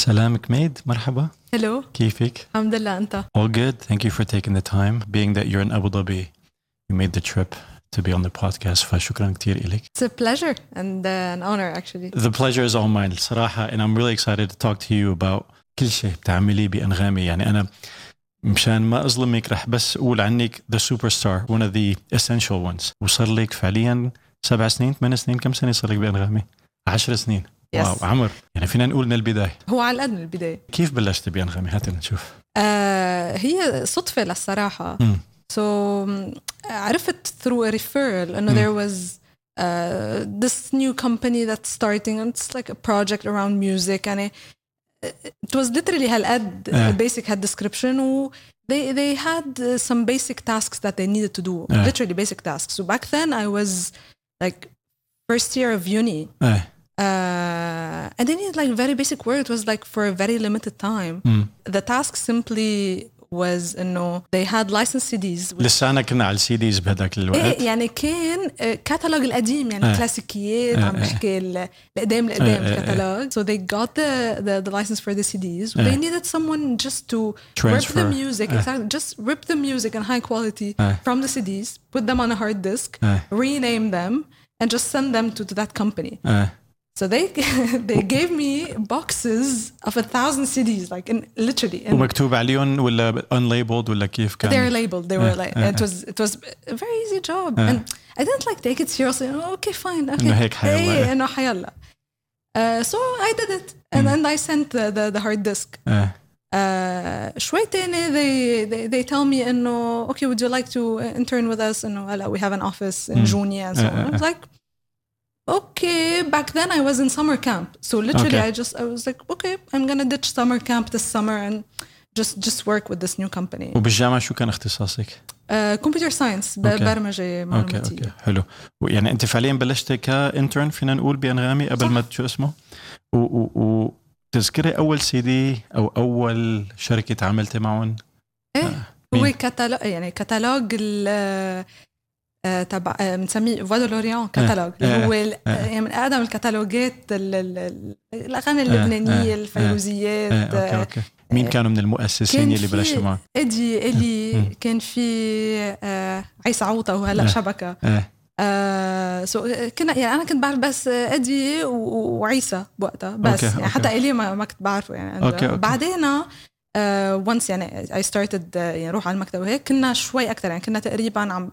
سلامك ميد مرحبا Hello كيفك؟ الحمد لله أنت All good. Thank you for taking the time. Being that you're in Abu Dhabi, you made the trip to be on the podcast. فشكرا كثير إلك. It's a pleasure and uh, an honor actually The pleasure is all mine الصراحة and I'm really excited to talk to you about كل شيء بتعمليه بأنغامي يعني أنا مشان ما أظلمك رح بس أقول عنك the superstar one of the essential ones وصار لك فعليا سبع سنين ثمان سنين كم سنة صار لك بأنغامي؟ عشر سنين Yes. واو عمر يعني فينا نقول من البداية هو على القد من البداية كيف بلشت بأنغامي؟ هات نشوف آه هي صدفة للصراحة مم. so um, عرفت through a referral مم. there was uh, this new company that's starting and it's like a project around music يعني it was literally هالقد آه. basic had description و they they had uh, some basic tasks that they needed to do آه. literally basic tasks so back then I was like first year of uni إيه uh, and they needed like very basic work. It was like for a very limited time. مم. The task simply was انه they had licensed CDs. which- لسانا كنا على السي ديز بهداك الوقت ايه يعني كان كاتالوج القديم يعني آه. كلاسيكيات آه، عم آه. بحكي ال- القدام القدام آه، آه، آه. الكاتالوج so they got the, the the license for the CDs آه. they needed someone just to rip Transfer. the music آه. exactly just rip the music in high quality آه. from the CDs put them on a hard disk آه. rename them and just send them to, to that company آه. So they they gave me boxes of a thousand CDs, like in literally. And ومكتوب عليهم ولا unlabeled ولا كيف كان؟ they're labeled. They were Uh, like uh, it was it was a very easy job, Uh. and I didn't like take it seriously. Oh, okay, fine. Okay. إنه هيك حيلا. إيه، إنه حيلا. Uh, so I did it, and then I sent the, the, the hard disk. آه. Uh, شوي تاني they, they they tell me إنه okay would you like to intern with us إنه هلا we have an office in Mm. June and so Uh, on. I was uh, like okay back then I was in summer camp so literally Okay. I just I was like okay I'm gonna ditch summer camp this summer and just just work with this new company وبالجامعة شو كان اختصاصك؟ uh, computer science ب- Okay. برمجة okay okay حلو يعني انت فعليا بلشت ك intern فينا نقول بأنغامي قبل صح. ما شو اسمه؟ و, و, و تذكري أول سي دي أو أول شركة تعاملتي معهم؟ إيه. آه. هو؟ كتالوج يعني كتالوج ال تبع آه، بنسميه فوا دو لوريان كتالوج اللي آه. هو آه. يعني من أقدم الكتالوجات ال- ال- ال- الأغاني آه. اللبنانية آه. الفيروزيات آه. أوكي آه، أوكي مين كانوا من المؤسسين اللي بلشوا معك؟ ادي الي. كان في آه، عيسى عوطة وهلا آه. شبكة آه. آه سو كنا يعني أنا كنت بعرف بس إدي وعيسى بوقتها بس أوكي، يعني أوكي. حتى إلي ما, ما كنت بعرفه يعني أوكي، أوكي. بعدين وانس يعني اي ستارتد يعني أروح على المكتب وهيك كنا شوي أكثر يعني كنا تقريبا عم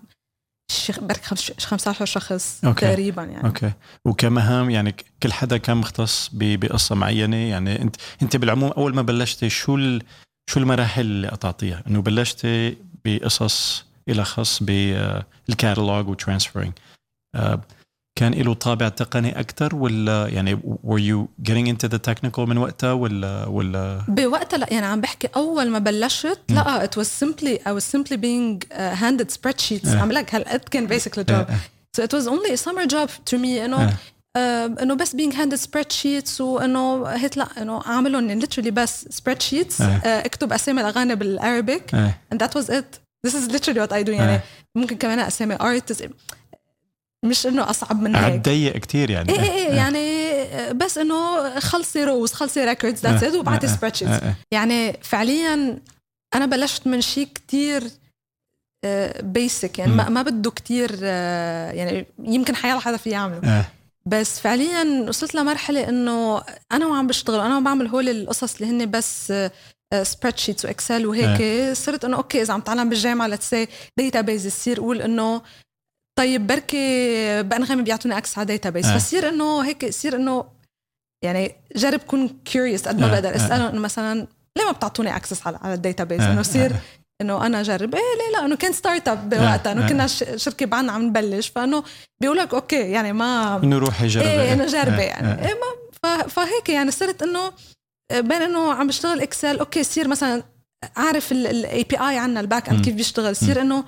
برك خمس- 15 شخص okay. تقريبا يعني okay وكمهام يعني كل حدا كان مختص ب- بقصة معينة يعني انت أنت بالعموم أول ما بلشتي شو ال... شو المراحل اللي قطعتيها؟ إنه بلشتي بقصص إلى خص بال catalogue و transferring كان له طابع تقني أكثر ولا يعني were you getting into the technical من وقتها ولا ولا بوقتها لا يعني عم بحكي اول ما بلشت لا it was simply I was simply being uh, handed spreadsheets آه. عم لك هالقد كان basically آه، job so it was only a summer job to me انه آه. آه، انه بس being handed spreadsheets وانه هيك لا انه اعملهم يعني literally بس spreadsheets آه. آه، اكتب اسامي الاغاني بال Arabic آه. and that was it this is literally what I do يعني آه. ممكن كمان اسامي artists مش إنه أصعب من قعد هيك ضيق كثير يعني إيه إيه إيه يعني بس إنه خلصي rows خلصي records that's it وبعتي آه، آه، spreadsheets آه، آه. يعني فعليا أنا بلشت من شيء كتير basic يعني. ما, ما بده كتير آه، يعني يمكن حيلا حدا في يعمله آه. بس فعليا وصلت لمرحلة إنه أنا وعم بشتغل أنا وعم بعمل هول القصص اللي هن بس spreadsheets و Excel وهيك صرت إنه okay إذا عم تعلم بالجامعة let's say database يصير أقول إنه طيب بركي بأنغامي بيعطوني access على database آه. فصير إنه هيك يصير إنه يعني جرب كون curious قد ما آه، بقدر. آه، اساله إنه مثلا ليه ما بتعطوني access على على ال data آه، إنه يصير آه. إنه أنا أجرب. إيه ليه لا؟ إنه كان startup بوقتها. إنه آه. كنا شركة بعدنا عم نبلش. فإنه بيقول لك okay يعني ما إنه روحي جربي. إيه إنه جربي آه، يعني. آه. إيه ما فهيك يعني صرت إنه بين إنه عم بشتغل Excel okay صير مثلا اعرف ال API عنا ال backend. كيف بيشتغل. صير إنه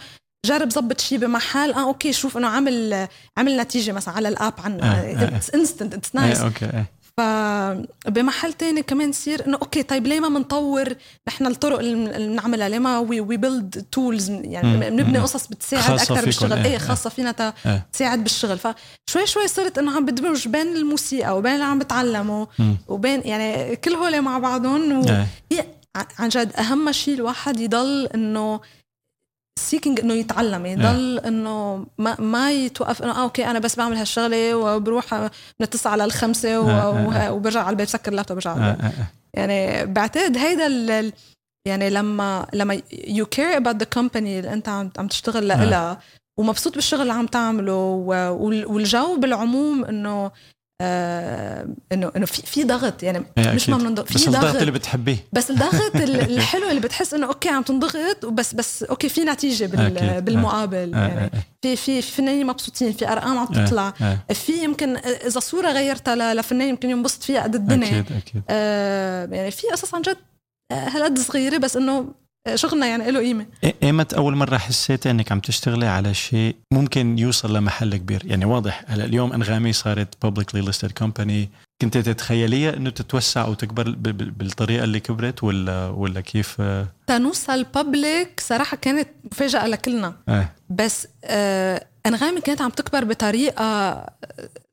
جرب ظبط شيء بمحل. آه okay شوف إنه عمل عمل نتيجة مثلا على ال app عنا. it's instant it's nice okay ف فبمحل تاني كمان يصير إنه okay طيب ليه ما بنطور نحن الطرق اللي بنعملها ليه ما we build tools يعني بنبني قصص بتساعد أكثر بالشغل. إيه, إيه خاصة فينا تساعد بالشغل. فشوي شوي صرت إنه عم بدمج بين الموسيقى وبين اللي عم بتعلمه وبين يعني كل هول مع بعضهم و... عن جد أهم شيء الواحد يضل إنه seeking إنه يتعلم يضل إنه ما ما يتوقف إنه آه okay أنا بس بعمل هالشغلة وبروح من التسعة على الخمسة وبرجع على البيت بسكر اللابتوب برجع على البيت. يعني بعتقد هيدا ال يعني لما لما you care about the company اللي أنت عم عم تشتغل لها ومبسوط بالشغل اللي عم تعمله والجو بالعموم إنه انه إنه في في ضغط يعني إيه، مش ما بننضغط في بس ضغط الضغط اللي بتحبيه. بس الضغط الحلو اللي بتحس إنه okay عم تنضغط وبس بس okay في نتيجة بال بالمقابل آه. يعني في في فنانين مبسوطين في أرقام عم تطلع. في يمكن إذا صورة غيرتها لفنان يمكن ينبسط فيها قد الدنيا. أكيد أكيد. آه يعني في قصص عن جد هالقد صغيرة بس إنه شغلنا يعني له قيمة. إيمت أول مرة حسيتي إنك عم تشتغلي على شيء ممكن يوصل لمحل كبير؟ يعني واضح هلا اليوم أنغامي صارت بابليكلي ليستد كومباني كنت تتخيليها إنه تتوسع وتكبر بالطريقة اللي كبرت ولا ولا كيف؟ تنوصل public صراحة كانت مفاجأة لكلنا. آه. بس آه أنغامي كانت عم تكبر بطريقة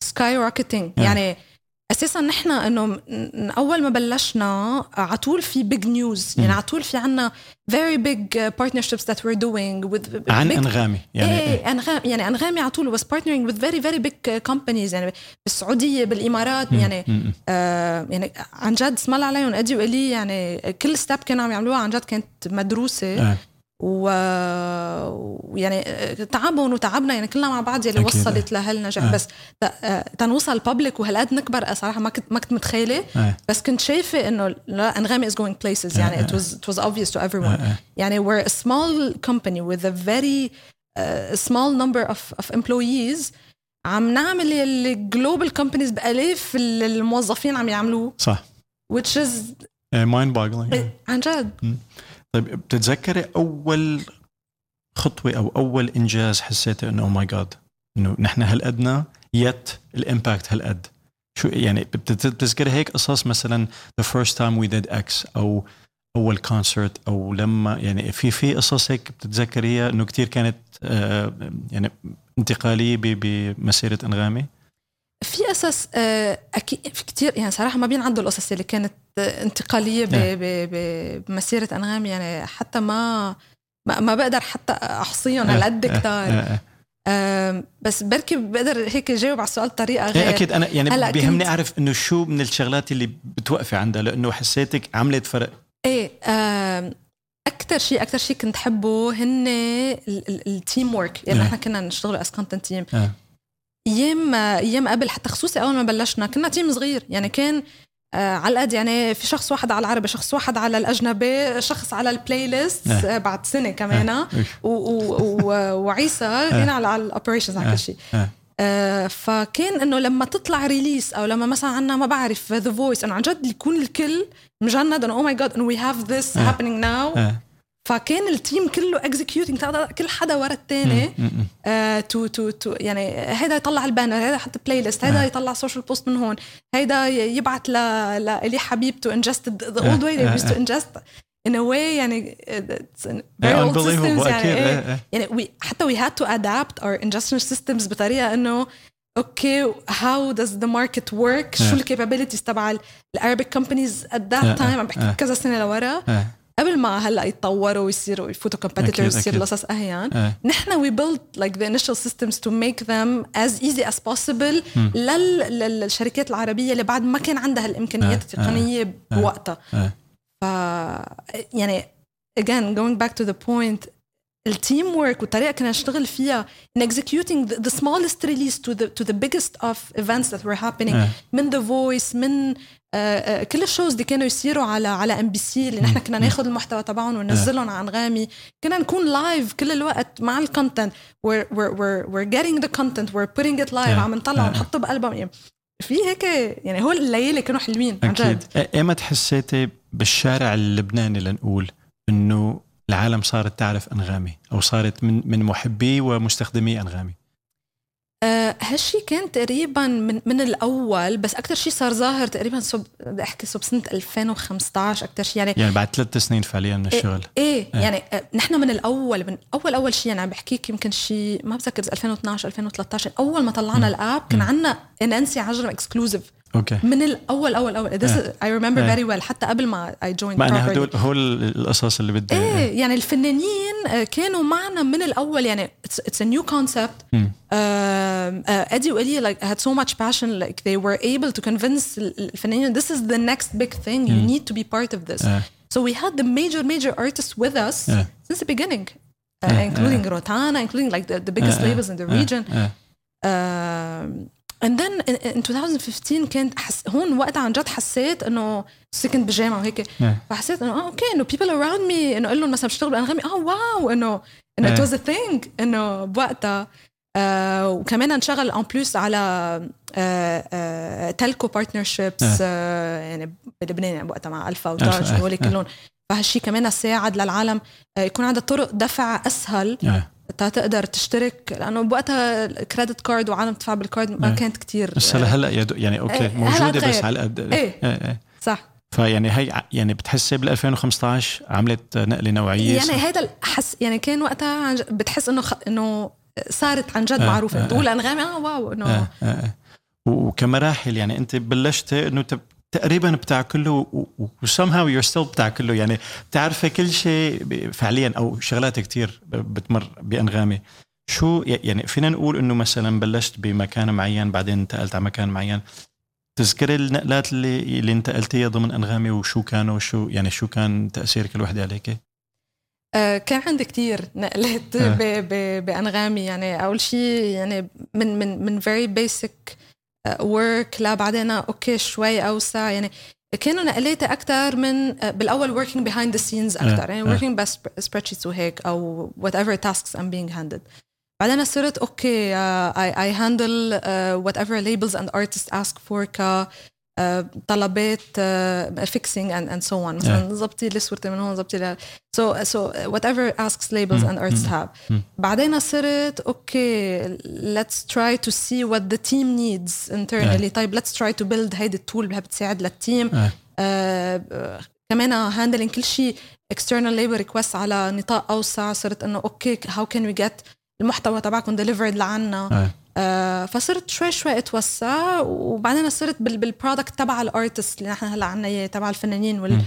skyrocketing آه. يعني أساسا نحن إنه من أول ما بلشنا على طول في big news يعني على طول في عنا very big partnerships that we're doing with عن أنغامي. يعني إيه, إيه. انغامي يعني أنغامي على طول بس partnering with very very big companies. يعني بالسعودية بالإمارات. يعني آه يعني عن جد اسم الله عليهم أدي وإلي. يعني كل step كانوا عم يعملوها عن جد كانت مدروسة. آه. ويعني تعبهم وتعبنا يعني كلنا مع بعض يلي وصلت لهالنجاح. آه. بس تنوصل public وهالقد نكبر صراحة ما كنت ما كنت متخيلة. آه. بس كنت شايفة إنه لا انغامي is going places يعني it was it was obvious to everyone. آه. يعني we're a small company with a very uh, small number of of employees. عم نعمل ال global companies بألاف الموظفين عم يعملوه. صح. Which is mind boggling. عن جد. طيب بتتذكري أول خطوة أو أول إنجاز حسيتي إنه oh my God إنه نحن هالقدنا؟ يت ال impact هالقد. شو يعني بتتذكري هيك قصص مثلا the first time we did X أو أول concert أو لما يعني في في قصص هيك بتتذكريها إنه كثير كانت آه يعني انتقالية بمسيرة أنغامي؟ في قصص آه، أكيد في كثير يعني صراحة ما بينعدوا القصص اللي كانت انتقالية بمسيرة أنغام يعني حتى ما ما بقدر حتى أحصيهم هالقد كثار بس بركي بقدر هيك جاوب على السؤال بطريقة إيه، غير أكيد. أنا يعني بيهمني أعرف إنه شو من الشغلات اللي بتوقفي عندها لأنه حسيتك عملت فرق. إيه أكثر شيء أكثر شيء كنت حبه هن ال teamwork يعني نحن كنا نشتغل as content team أيام أيام قبل حتى خصوصي أول ما بلشنا كنا team صغير. يعني كان على القد يعني في شخص واحد على العربي شخص واحد على الأجنبي شخص على ال playlist آه. بعد سنة كمان. آه. وعيسى كان على ال operations على كل شيء. آه فكان إنه لما تطلع release أو لما مثلا عنا ما بعرف The Voice إنه عن جد يكون الكل مجند إنه oh my God إنه we have this happening now فكان ال team كله executing كل حدا ورا الثاني تو تو تو يعني هيدا يطلع ال banner هيدا يحط playlist هيدا يطلع social post من هون هيدا يبعت ل لإلي حبيبته ingest the old way they used to ingest. In a way يعني it's very old systems يعني إيه. يعني we, حتى we had to adapt our ingestion systems بطريقة إنه okay how does the market work شو ال capabilities تبع ال Arabic companies at that time عم بحكي كذا سنة لورا. قبل ما هلا يتطوروا ويصيروا يفوتوا competitors يصير القصص اهين آه. نحن we build like the initial systems to make them as easy as possible للشركات العربية اللي بعد ما كان عندها الإمكانيات آه. التقنية آه. بوقتها آه. ف يعني again going back to the point ال teamwork والطريقة كنا نشتغل فيها in executing the, the smallest release to the to the biggest of events that were happening. من The Voice من كل ال shows اللي كانوا يصيروا على على ام بي سي اللي نحن كنا ناخذ المحتوى تبعهم وننزلهم على انغامي كنا نكون live كل الوقت مع ال content we're, we're, we're, we're getting the content. We're putting it live. عم نطلع ونحطه بألبوم. في هيك يعني هو الليالي كانوا حلوين عن جد. إيمت حسيتي بالشارع اللبناني لنقول إنه العالم صارت تعرف أنغامي أو صارت من من محبي ومستخدمي أنغامي؟ آه هالشي كان تقريبا من من الأول؟ بس أكثر شيء صار ظاهر تقريبا صب بدي أحكي صب سنة 2015 أكثر شيء يعني يعني بعد ثلاث سنين فعليا من الشغل. إيه, إيه. يعني آه نحن من الأول من أول أول شيء يعني عم بحكيك يمكن شيء ما بتذكر 2012 2013 أول ما طلعنا ال app كان عندنا انسي عجرم exclusive. okay من الأول اول اول This إيه. is, I remember إيه. very well حتى قبل ما I joined ما أنا. هدول هول القصص اللي بدي إيه يعني الفنانين آه، كانوا معنا من الأول يعني it's, it's a new concept. ادي وإلي like had so much passion like they were able to convince ال- الفنانين this is the next big thing you need to be part of this إيه. so we had the major major artists with us إيه. since the beginning uh, إيه. including Rotana including like the, the biggest إيه. labels in the إيه. region إيه. and then in, in 2015 كانت حس هون وقتها عن جد حسيت إنه كنت بالجامعة وهيك إيه. فحسيت إنه آه أوكي إنه people around me إنه أقول لهم مثلا بشتغل بالانغامي آه واو إنه إنه إيه. was a thing إنه بوقتها آه وكمان انشغل ان plus على آه آه telco partnerships آه يعني بلبنان يعني وقتها مع ألفا وتاج إيه. وهول كلهم فهالشيء كمان ساعد للعالم آه يكون عندها طرق دفع أسهل إيه. تقدر تشترك لأنه بوقتها ال credit card وعالم تدفع بال card ما إيه. كانت كتير بس هلا هلا يعني okay إيه، موجودة بس تغير. على قد إيه. إيه. صح فيعني هي يعني بتحسي بال 2015 عملت نقلة نوعية يعني هيدا الحس يعني كان وقتها بتحس إنه خ... إنه صارت عن جد آه، معروفة آه، بتقول انغامي آه واو إنه آه آه آه. وكمراحل يعني أنت بلشت إنه تب- تقريبا بتاع كله وسمهاو يور ستيل بتاع كله يعني بتعرفي كل شيء فعليا أو شغلات كتير ب- بتمر بأنغامي شو يعني فينا نقول إنه مثلا بلشت بمكان معين بعدين انتقلت على مكان معين تذكري النقلات اللي اللي انتقلتيها ضمن أنغامي وشو كانوا شو يعني شو كان تأثير كل وحدة عليك؟ آه كان عندي كتير نقلات آه. ب... ب... بأنغامي يعني أول شيء يعني من من من very basic work لا بعدين okay شوي اوسع يعني كانوا نقلاتي أكثر من آه، بالاول working behind the scenes أكثر يعني آه. working بس spreadsheets وهيك أو whatever tasks I'm being handed بعدين صرت okay uh, I, I handle uh, whatever labels and artists ask for ك uh, آه، طلبات fixing and and so on مثلا ظبطي لي صورتي من هون ظبطي لي so so whatever asks labels and artists have بعدين صرت okay let's try to see what the team needs internally طيب let's try to build هيدي ال tool اللي بتساعد لل team آه، كمان handling كل شيء external label request على نطاق أوسع. صرت إنه okay how can we get المحتوى تبعكم delivered لعنا؟ فصرت شوي شوي اتوسع وبعدين صرت بال بال product تبع ال artist اللي نحن هلأ عنا إياه تبع الفنانين وال.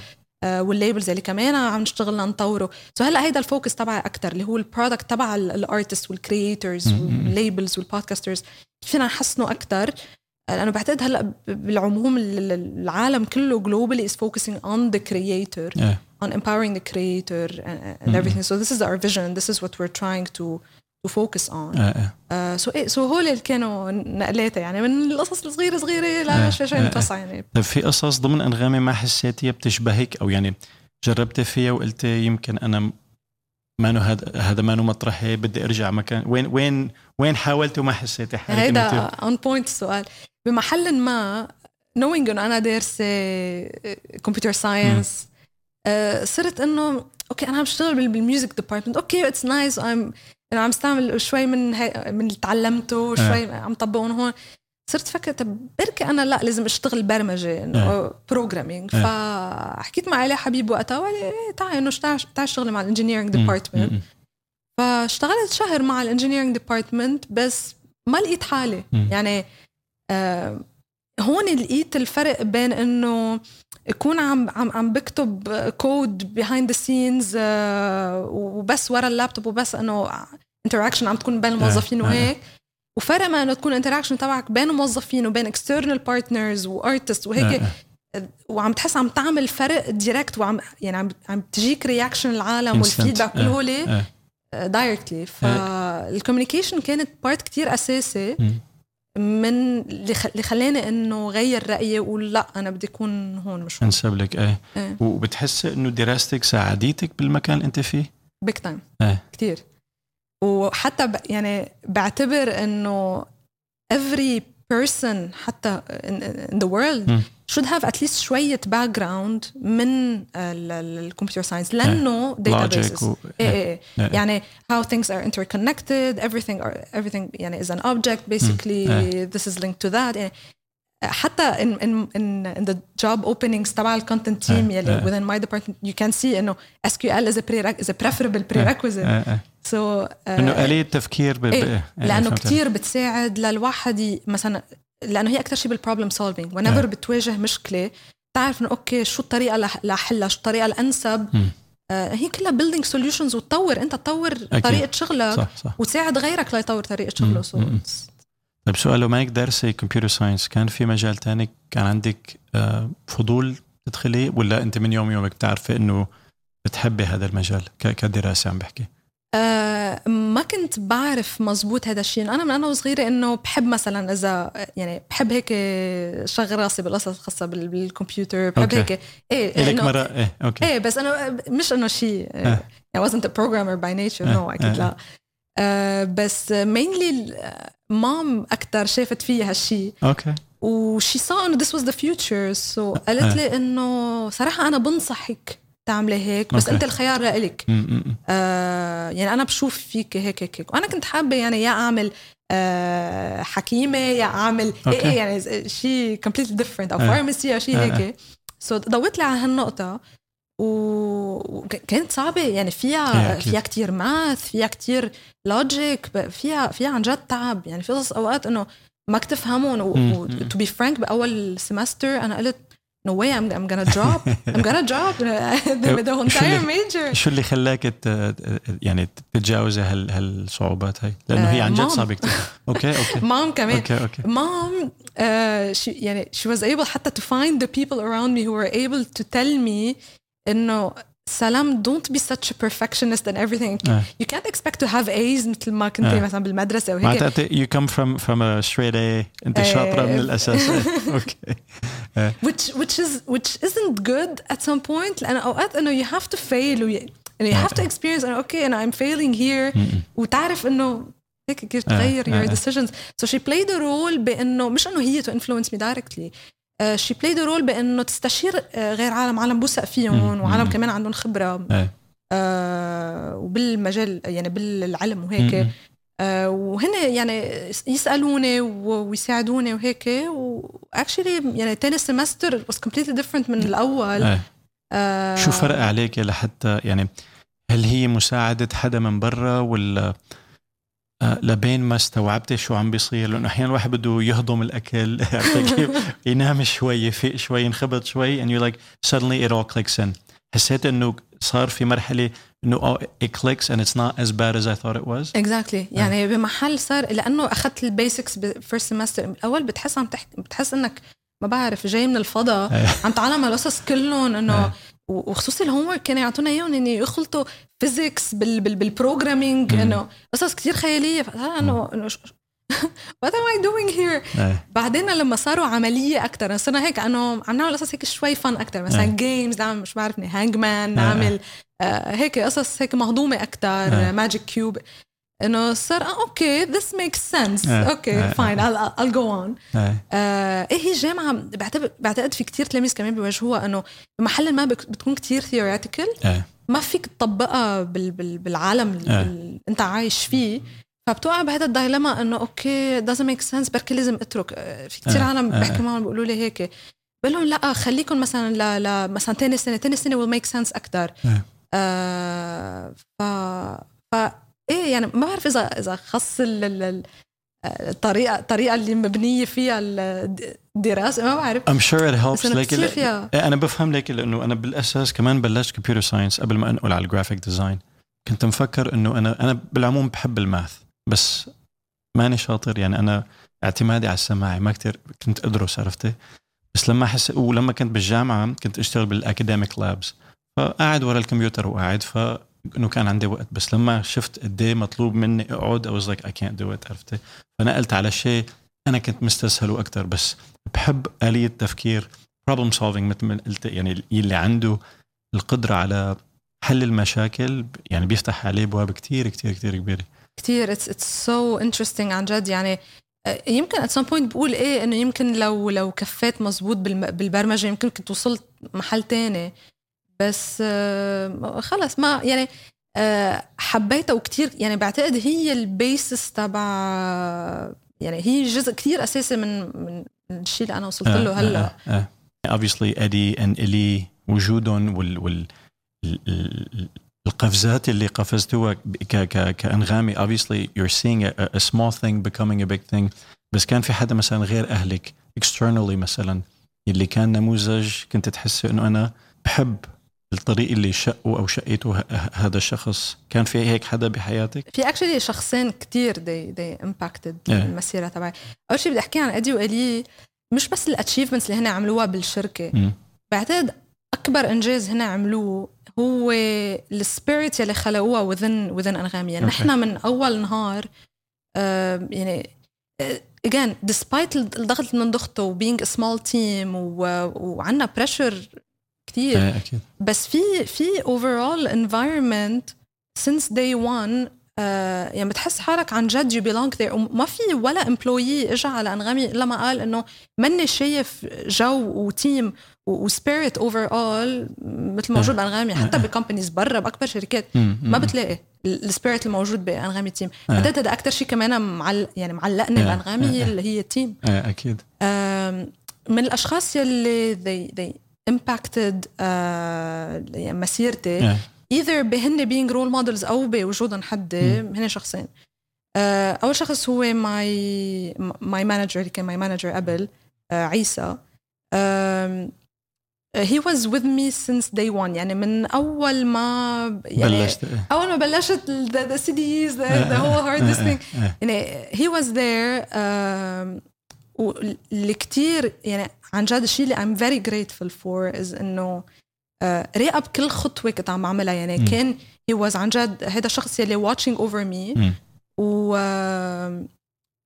آه وال labels اللي كمان عم نشتغل لنطوره so هلأ هيدا ال focus تبعي أكثر اللي هو البرودكت تبع الارتست والكرييترز. والليبلز والبودكاسترز كيف فينا نحسنه أكثر لأنه بعتقد هلأ بالعموم ال- ال- العالم كله globally is focusing on the creator آه. on empowering the creator and, and everything so this is our vision this is what we're trying to on. آه. آه. so إيه so هول اللي كانوا نقلاتي. يعني من القصص الصغيرة صغيرة آه، لا شوي شوي آه، نتوسع يعني. طيب في قصص ضمن أنغامي ما حسيتيها بتشبهك؟ أو يعني جربتي فيها وقلتي يمكن أنا ما هذا هذا ما مطرحي بدي أرجع مكان. وين وين وين حاولت وما حسيتي حالك هيدا اون بوينت السؤال بمحل ما knowing إنه أنا دارسة computer science صرت إنه okay أنا عم بشتغل بال- بال music department okay it's nice um أنا عم استعمل شوي من هي من اللي تعلمته شوي عم طبقهم هون صرت فكرت طب بركي أنا لا لازم أشتغل برمجة إنه programming آه. فحكيت مع علي حبيب وقتها وقال لي إيه تعي إنه تعي اشتغلي مع ال engineering. department. فاشتغلت شهر مع ال engineering department بس ما لقيت حالي. يعني آه هون لقيت الفرق بين إنه اكون عم عم عم بكتب code behind the scenes وبس ورا اللابتوب وبس إنه interaction عم تكون بين الموظفين آه. وهيك وفرق ما إنه تكون interaction تبعك بين الموظفين وبين external partners و artists وهيك آه. وعم تحس عم تعمل فرق direct وعم يعني عم عم تجيك reaction العالم. وال feedback كل آه. هول آه. directly فال communication كانت part كتير أساسي. من اللي خلاني إنه غير رأيي واقول لأ أنا بدي أكون هون مش هون انسب لك إيه إيه. وبتحسي إنه دراستك ساعدتك بالمكان اللي أنت فيه؟ big time إيه كتير وحتى ب... يعني بعتبر إنه every person حتى in, in the world مم. Should have at least background من ال computer science databases و... إيه إيه إيه. يعني how things are interconnected everything are everything يعني is an object basically إيه. this is linked to that يعني حتى in in in, in the job openings تبع ال content team إيه. يلي إيه. within my department you can see انه SQL is a pre is a preferable prerequisite إيه. إيه. so uh, انه آلية تفكير ب... إيه. إيه. لأنه كتير بتساعد للواحد مثلا لأنه هي أكثر شيء بال problem solving إيه. بتواجه مشكلة تعرف إنه okay شو الطريقة لح- لحلها؟ شو الطريقة الأنسب. آه هي كلها building solutions وتطور. أنت تطور أكيد. طريقة شغلك صح صح. وتساعد غيرك ليطور طريقة. شغله. طيب سؤال ما دارسة computer science كان في مجال تاني؟ كان عندك آه، فضول تدخلي ولا أنت من يوم يومك بتعرفي إنه بتحبي هذا المجال ك- كدراسة عم بحكي؟ آه ما كنت بعرف مزبوط هذا الشيء أنا من أنا وصغيرة إنه بحب مثلا إذا يعني بحب هيك شغل راسي بالقصص الخاصة بال- بالكمبيوتر بحب okay. هيك إيه إنه- مرة إيه okay إيه بس أنا مش إنه شيء آه. I wasn't a programmer by nature آه. no أكيد آه. لا آه بس mainly mom أكثر شافت فيي هالشيء okay و she saw إنه this was the future so قالت لي إنه صراحة أنا بنصحك تعملي هيك بس okay. أنت الخيار لإلك. آه يعني أنا بشوف فيك هيك هيك هيك وأنا كنت حابة يعني يا أعمل آه حكيمة يا أعمل okay. إيه إيه يعني شيء completely different أو. pharmacy أو شيء آه. هيك so ضويت لي على هالنقطة وكانت صعبة يعني إيه، فيها. فيها كتير math فيها كتير logic فيها فيها عن جد تعب يعني في قصص أوقات إنه ما تفهمهم مم. و to be frank بأول semester أنا قلت no way I'm, I'm gonna drop I'm gonna drop the, the entire major شو اللي خلاك ت... يعني تتجاوزي هال... هالصعوبات هاي لانه هي آه، عن جد مام. صعبه كثير اوكي اوكي مام كمان اوكي اوكي mom uh, she يعني she was able حتى to find the people around me who were able to tell me انه سلام don't be such a perfectionist and everything آه. you can't expect to have A's مثل ما كنت آه. مثلا بالمدرسه وهيك معناتها you come from from a straight A انت إيه. شاطره من الاساس اوكي which which is which isn't good at some point لأن أوقات إنه you have to fail وي... إنه you have to experience إنه أوكي أنا I'm failing here م- وتعرف إنه هيك كيف آه، تغير آه، your آه. decisions so she played a role بإنه مش إنه هي to influence me directly She played a role بإنه تستشير uh, غير عالم عالم بوثق فيهم وعالم. كمان عندهم خبرة إيه. uh, وبالمجال يعني بالعلم وهيك. آه، وهن يعني يسألوني ويساعدوني وهيك واكشلي يعني تاني سمستر was completely different من الأول إيه. آه، شو فرق عليك لحتى يعني هل هي مساعدة حدا من برا ولا آه، لبين ما استوعبتي شو عم بيصير لأنه أحيانا الواحد بده يهضم الأكل؟ ينام شوي يفيق شوي ينخبط شوي and you're like suddenly it all clicks in حسيت إنه صار في مرحلة إنه oh, it clicks and it's not as bad as I thought it was exactly يعني بمحل صار لأنه أخذت ال basics بال first semester الأول بتحس عم تحكي بتحس إنك ما بعرف جاي من الفضاء إيه. عم تعلم القصص كلهم إنه. وخصوصي ال homework كانوا يعطونا إياهم انه يخلطوا physics بال بال بال programming. إنه قصص كثير خيالية إنه انه am I doing here إيه. بعدين لما صاروا عملية أكثر صرنا هيك انه عم نعمل قصص هيك شوي fun أكثر مثلا إيه. games نعمل مش بعرفني hangman إيه. نعمل آه هيك قصص هيك مهضومة أكثر إيه. magic cube إنه صار آه okay makes sense إيه. okay إيه. fine I'll, I'll go on إيه. آه إيه هي الجامعة بعتقد بعتقد في كتير تلاميذ كمان بيواجهوها إنه بمحل ما بتكون كتير theoretical إيه. ما فيك تطبقها بال بال بالعالم اللي إيه. اللي أنت عايش فيه فبتوقع بهذا ال dilemma إنه okay doesn't make sense بركي لازم اترك آه، في كتير إيه. عالم إيه. بحكي معهم بيقولوا لي هيك بقول لهم لا خليكم مثلا ل, ل مثلا ثاني سنة ثاني سنة will make sense أكثر إيه. آه ف ف إيه يعني ما بعرف اذا إذا خص ال- ال- ال- الطريقة الطريقة اللي مبنية فيها الدراسة ما بعرف. I'm sure it helps. فيها. إيه، أنا بفهم لك لأنه أنا بالأساس كمان بلشت computer science قبل ما أنقل على ال graphic design كنت مفكر إنه أنا أنا بالعموم بحب ال math بس ماني شاطر. يعني أنا اعتمادي على السماعي ما كتير كنت أدرس عرفتي؟ بس لما حس ولما كنت بالجامعة كنت أشتغل بالاكاديميك لابس فقاعد ورا الكمبيوتر وقاعد ف إنه كان عندي وقت. بس لما شفت قد إيه مطلوب مني أقعد was like I can't do it عرفتي؟ فنقلت على شيء أنا كنت مستسهله أكثر بس بحب آلية تفكير problem solving مثل ما قلت يعني اللي عنده القدرة على حل المشاكل يعني بيفتح عليه أبواب كتير كتير كتير كبيرة. كتير. it's it's so interesting عن جد. يعني آه، يمكن at some point بقول إيه إنه يمكن لو لو كفيت مزبوط بالبرمجة يمكن كنت وصلت محل تاني. بس آه، خلص ما يعني آه، حبيتها وكتير يعني بعتقد هي ال basis تبع يعني هي جزء كتير أساسي من من الشيء اللي أنا وصلت له هلأ. آه آه. آه. obviously ادي and إلي وجودهم وال وال القفزات اللي قفزتوها ك ك كأنغامي. Obviously you're seeing a, a small thing becoming a big thing. بس كان في حدا مثلا غير أهلك externally مثلا اللي كان نموذج كنت تحسي إنه أنا بحب الطريق اللي شقه أو شقيته هذا الشخص؟ كان في هيك حدا بحياتك؟ في actually شخصين كتير they they impacted المسيرة تبعي. أول شيء بدي احكي عن أدي وإلي مش بس ال achievements اللي هن عملوها بالشركة. م. بعتقد أكبر إنجاز هن عملوه هو ال spirit يلي خلقوها within within انغامي يعني نحن من أول نهار آه يعني again despite الضغط اللي بنضغطه و being small team وعندنا pressure كثير إيه أكيد. بس في في overall environment since day 1 يعني بتحس حالك عن جد you belong there وما في ولا employee اجى على أنغامي إلا ما قال إنه ماني شايف جو و team و spirit overall مثل موجود بأنغامي. حتى ب companies برا بأكبر شركات ما بتلاقي ال spirit الموجود بأنغامي team بعتقد هذا أكثر شيء كمان معل يعني معلقني بأنغامي اللي هي ال team أكيد. من الأشخاص يلي they they impacted uh, مسيرتي. either بهن being role models أو بوجودهم حد هن شخصين. uh, أول شخص هو my my manager اللي كان my manager قبل uh, عيسى. um, he was with me since day one. يعني من أول ما يعني بلشت أول ما بلشت the, the CDs the, the whole hardest thing. يعني he was there um, واللي كتير يعني عن جد الشيء اللي I'm very grateful for is إنه uh, راقب كل خطوة كنت عم بعملها. يعني م. كان he was عن جد هذا الشخص يلي watching over me. م. و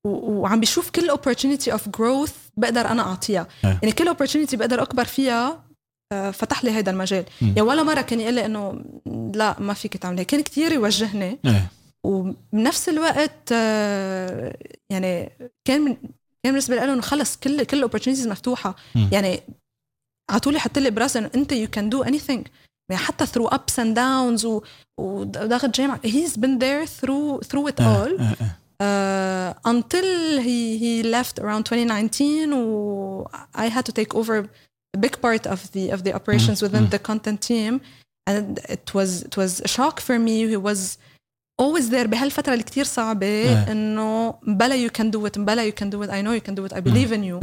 وعم بيشوف كل opportunity of growth بقدر أنا أعطيها. يعني كل opportunity بقدر أكبر فيها فتح لي هذا المجال. يعني ولا مرة كان يقول لي إنه لا ما فيك تعمل هيك. كان كثير يوجهني. وبنفس الوقت يعني كان كان بالنسبة له انه خلص كل كل الاوبورتونيتيز مفتوحة. يعني على طول يحط لي براسه إنه أنت you can do anything يعني حتى through ups and downs وداخل جامعة. he's been there through through it all until he he left around 2019 و I had to take over a big part of the of the operations within the content team. And it was it was a shock for me. He was always there بهالفترة اللي كتير صعبة إنه بلا you can do it بلا you can do it I know you can do it I believe in you.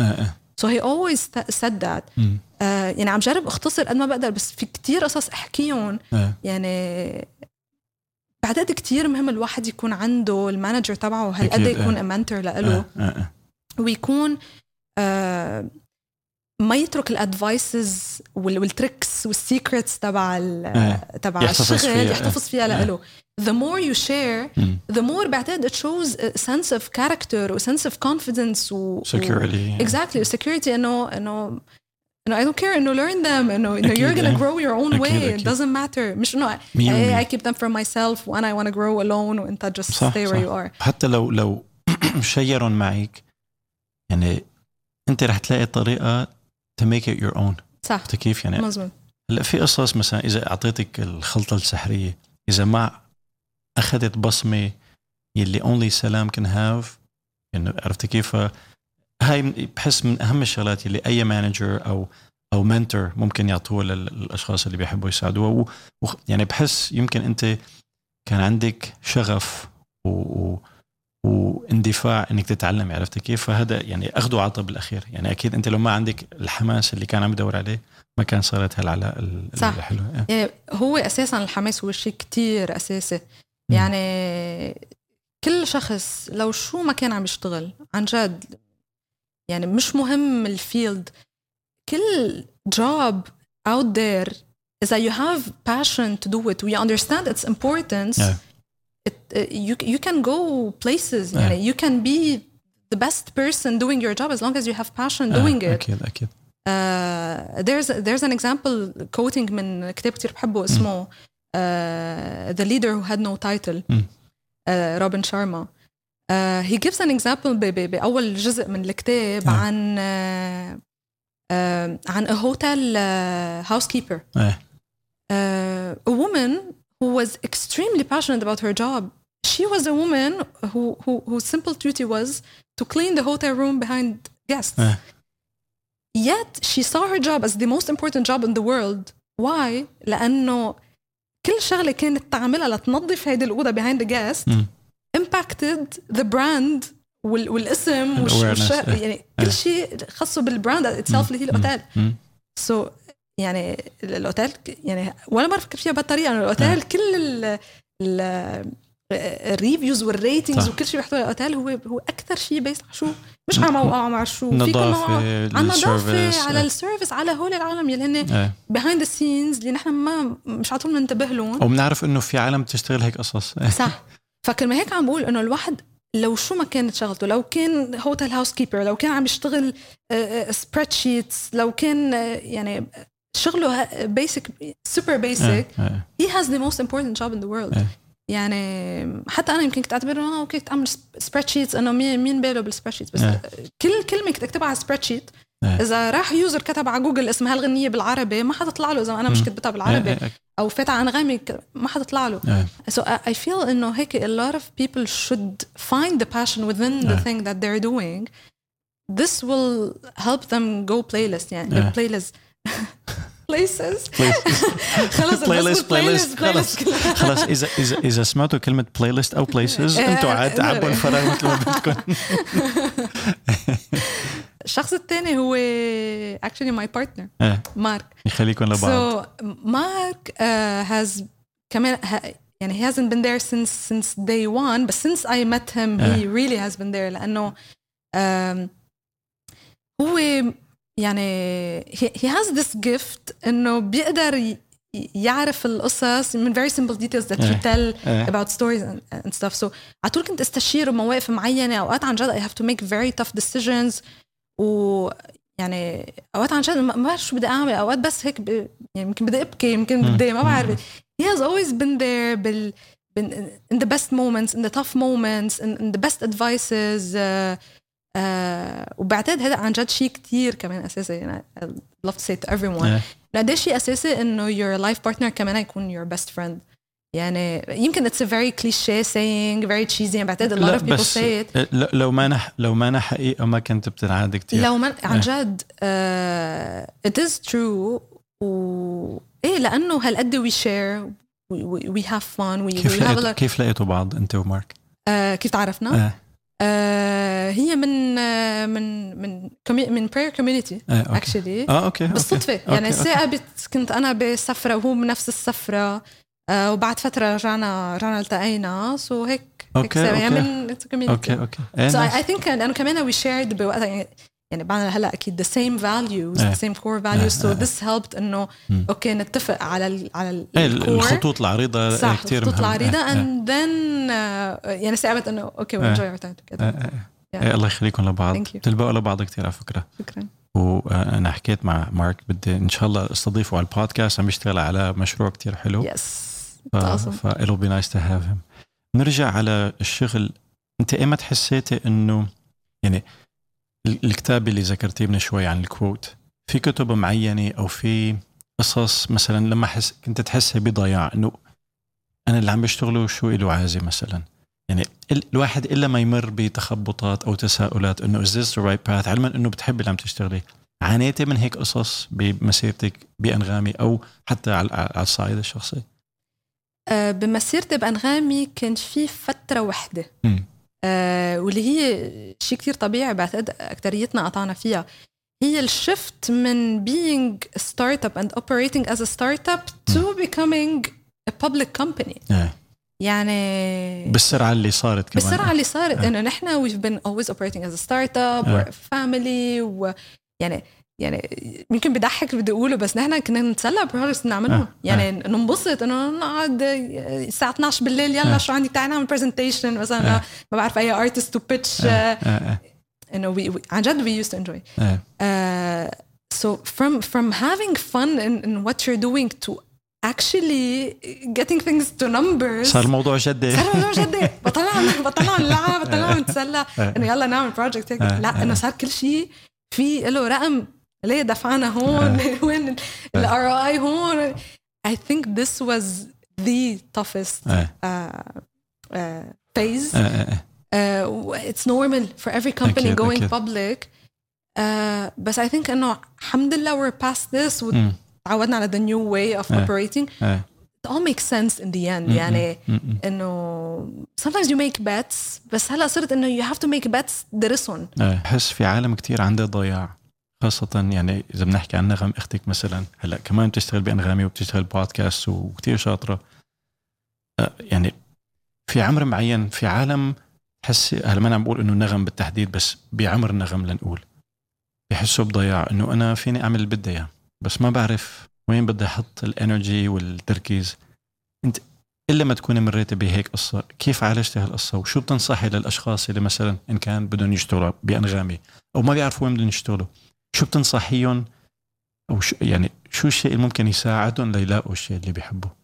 so he always said that. uh, يعني عم جرب أختصر قد ما بقدر بس في كتير قصص أحكيهم. يعني بعتقد كتير مهم الواحد يكون عنده ال manager تبعه هالقد يكون mentor له ويكون آه ما يترك ال advices وال tricks وال secrets تبع تبع الشغل يحتفظ فيها له the more you share mm. the more بعتقد it shows a sense of character و sense of confidence و security و, exactly security انه انه انه I don't care انه learn them انه انه you're gonna grow your own way أكيد. it doesn't matter مش انه I, I keep them for myself and I want to grow alone وانت just صح stay where صح. you are حتى لو لو شيرون معك يعني انت رح تلاقي طريقه to make it your own. صح. كيف يعني مزبوط هلا في قصص مثلا إذا أعطيتك الخلطة السحرية إذا ما أخذت بصمة يلي اونلي سلام كان هاف يعني عرفت كيف؟ هاي بحس من أهم الشغلات اللي أي مانجر أو أو منتور ممكن يعطوها للأشخاص اللي بيحبوا يساعدوها. يعني بحس يمكن أنت كان عندك شغف و, و واندفاع إنك تتعلم عرفت كيف؟ فهذا يعني اخذ وعطى بالاخير يعني أكيد أنت لو ما عندك الحماس اللي كان عم يدور عليه ما كان صارت هالعلاقة الحلوة. يعني هو أساسا الحماس هو شيء كتير أساسي. يعني كل شخص لو شو ما كان عم يشتغل عن جد يعني مش مهم الفيلد كل job out there إذا you have passion to do it we understand its importance yeah. it, uh, you, you can go places yeah. يعني you can be the best person doing your job as long as you have passion doing it أكيد أكيد uh, there's there's an example quoting من كتاب كتير بحبه اسمه uh, The Leader Who Had No Title mm. روبن شارما uh, he gives an example باول جزء من الكتاب آه. عن uh, uh, عن a hotel uh, housekeeper ايه uh, a woman who was extremely passionate about her job she was a woman who, who whose simple duty was to clean the hotel room behind guests ايه yet she saw her job as the most important job in the world why لانه كل شغله كانت تعملها لتنظف هيدي الاوضه behind the guest مم. impacted the brand وال, والاسم والش, Awareness. والش, إيه. يعني كل شيء خاصه بالبراند اتسلف اللي هي الاوتيل مم. سو so, يعني الأوتيل يعني ولا ما بفكر فيها بهالطريقة انه الأوتيل كل ال ال ال reviews وال ratings. وكل شيء بيحطوه الأوتيل هو هو أكثر شيء based على شو؟ مش على موقع مع شو في كل على النظافه ال service على ال service على هول العالم يلي هن behind the scenes اللي نحن ما مش على طول بننتبه لهم. وبنعرف إنه في عالم بتشتغل هيك قصص. صح. فكلمة هيك عم بقول إنه الواحد لو شو ما كانت شغلته لو كان hotel housekeeper لو كان عم يشتغل spreadsheets لو كان آه، يعني شغله basic super basic إيه. إيه. has the most important job in the world إيه. يعني حتى أنا يمكن كنت اعتبر إنه okay كنت أعمل spreadsheets إنه مين مين باله بال spreadsheets بس إيه. كل كلمة كنت أكتبها على spreadsheet إيه. إذا راح user كتب على جوجل اسم هالغنيه بالعربي ما حتطلع له إذا أنا مش مم. كتبتها بالعربي إيه. إيه. أو فاتح أنغامي ك- ما حتطلع له إيه. I I feel إنه هيك a lot of people should find the passion within the thing that they're doing. This will help them go playlist يعني Yeah. playlist بلايسز بلاي ليست بلاي ليست خلص خلص اذا اذا إذا سمعتوا كلمة playlist أو places أنتم عاد إيه، عبوا الفراغ إيه. مثل ما بدكم. الشخص الثاني هو actually my partner مارك. يخليكم لبعض. so مارك uh, has كمان يعني he hasn't been there since since day one but since I met him he إيه. really has been there لأنه um, هو يعني he, he has this gift إنه بيقدر يعرف القصص من very simple details that he آه. tell إيه. about stories and, and stuff so على طول كنت استشيره بمواقف معينة أوقات عن جد I have to make very tough decisions و يعني اوقات عن جد ما بعرف شو بدي اعمل اوقات بس هيك ب... يعني يمكن بدي ابكي يمكن. بدي ما. بعرف he has always been there بال بال in the best moments in the tough moments in, in the best advices uh, uh, وبعتقد هذا عن جد شيء كتير كمان أساسي. يعني I love to say to everyone. إيه. قد شيء أساسي إنه your life partner كمان يكون your best friend. يعني يمكن it's a very cliche saying very cheesy. يعني بعتقد a lot of people say it. لو ما نح لو ما حقيقه ما كنت بتنعاد كثير لو ما عن. جد uh, it is true. و إيه لأنه هالقد we share we, we, have fun we, كيف we have a lot. كيف لقيتوا بعض أنت ومارك؟ uh, كيف تعرفنا؟ uh, هي من uh, من من من prayer community إيه okay actually آه okay. بالصدفة okay، يعني okay. ثاقبت كنت أنا بسفرة وهو بنفس السفرة آه وبعد فترة رجعنا رجعنا التقينا so هيك هيك okay، سوا. يعني okay. من okay okay. I, I think لأنه كمان we shared بوقتها يعني يعني بعدنا هلا أكيد the same values إيه. the same core values so إيه. this helped إنه. okay نتفق على ال على ال إيه. الخطوط العريضة صح كثير الخطوط العريضة إيه. and then uh, يعني ثابت إنه okay we إيه. enjoy our time together إيه. إيه. Yeah. إيه. الله يخليكم لبعض. بتلبقوا لبعض كثير على فكرة شكرا وأنا حكيت مع مارك بدي إن شاء الله أستضيفه على البودكاست عم يشتغل على مشروع كتير حلو yes ف... It's awesome. ف it'll be nice to have him نرجع على الشغل أنت ايمت حسيتي إنه يعني الكتاب اللي ذكرتيه من شوي عن ال quote في كتب معينة أو في قصص مثلا لما حس كنت تحسي بضياع إنه أنا اللي عم بشتغله شو له عازي مثلا؟ يعني ال- الواحد إلا ما يمر بتخبطات أو تساؤلات إنه is this the right path علما إنه بتحبي اللي عم تشتغلي. عانيتي من هيك قصص بمسيرتك بأنغامي أو حتى على الصعيد الشخصي؟ آه، بمسيرتي بأنغامي كان في فترة وحدة. مم. آه، واللي هي شيء كتير طبيعي بعتقد أكتريتنا قطعنا فيها. هي الشفت من being a startup and operating as a startup to becoming a public company. إيه. يعني بالسرعة اللي صارت كمان. بالسرعة اللي صارت. آه. إنه نحن we've been always operating as a startup. آه. we're a family. و يعني يعني يمكن بضحك اللي بدي اقوله بس نحن كنا نتسلى projects بنعملهم آه. يعني ننبسط إنه نقعد الساعة 12 بالليل يلا آه. شو عندي تعال نعمل presentation مثلا آه. ما بعرف أي artist to pitch آه. آه. إنه عن جد to enjoy آه. uh, so from from having fun in, in what you're doing to actually getting things to numbers صار الموضوع جدي صار الموضوع جدي بطلع بطلع نلعب بطلع نتسلى إنه يلا نعمل بروجكت هيك لا إنه صار كل شيء في له رقم ليه دفعنا هون وين الار اي هون I think this was the toughest uh, uh, phase uh, it's normal for every company أكيد going أكيد. public uh, بس I think انه الحمد لله we're past this وتعودنا على the new way of operating it all makes sense in the end يعني انه sometimes you make bets بس هلا صرت انه you have to make bets درسهم بحس في عالم كتير عنده ضياع خاصة يعني إذا بنحكي عن نغم أختك مثلا هلأ كمان بتشتغل بأنغامي وبتشتغل بودكاست وكتير شاطرة. يعني في عمر معين في عالم تحس هلأ ما عم بقول إنه نغم بالتحديد بس بعمر نغم لنقول. بحسوا بضياع إنه أنا فيني أعمل اللي بدي إياه. بس ما بعرف وين بدي أحط الإنرجي والتركيز. أنت إلا ما تكوني مريتي بهيك قصة كيف عالجتي هالقصة؟ وشو بتنصحي للأشخاص اللي مثلا إن كان بدهم يشتغلوا بأنغامي؟ أو ما بيعرفوا وين بدهم يشتغلوا؟ شو بتنصحيهم؟ أو شو يعني شو الشيء اللي ممكن يساعدهم ليلاقوا الشيء اللي بيحبوه؟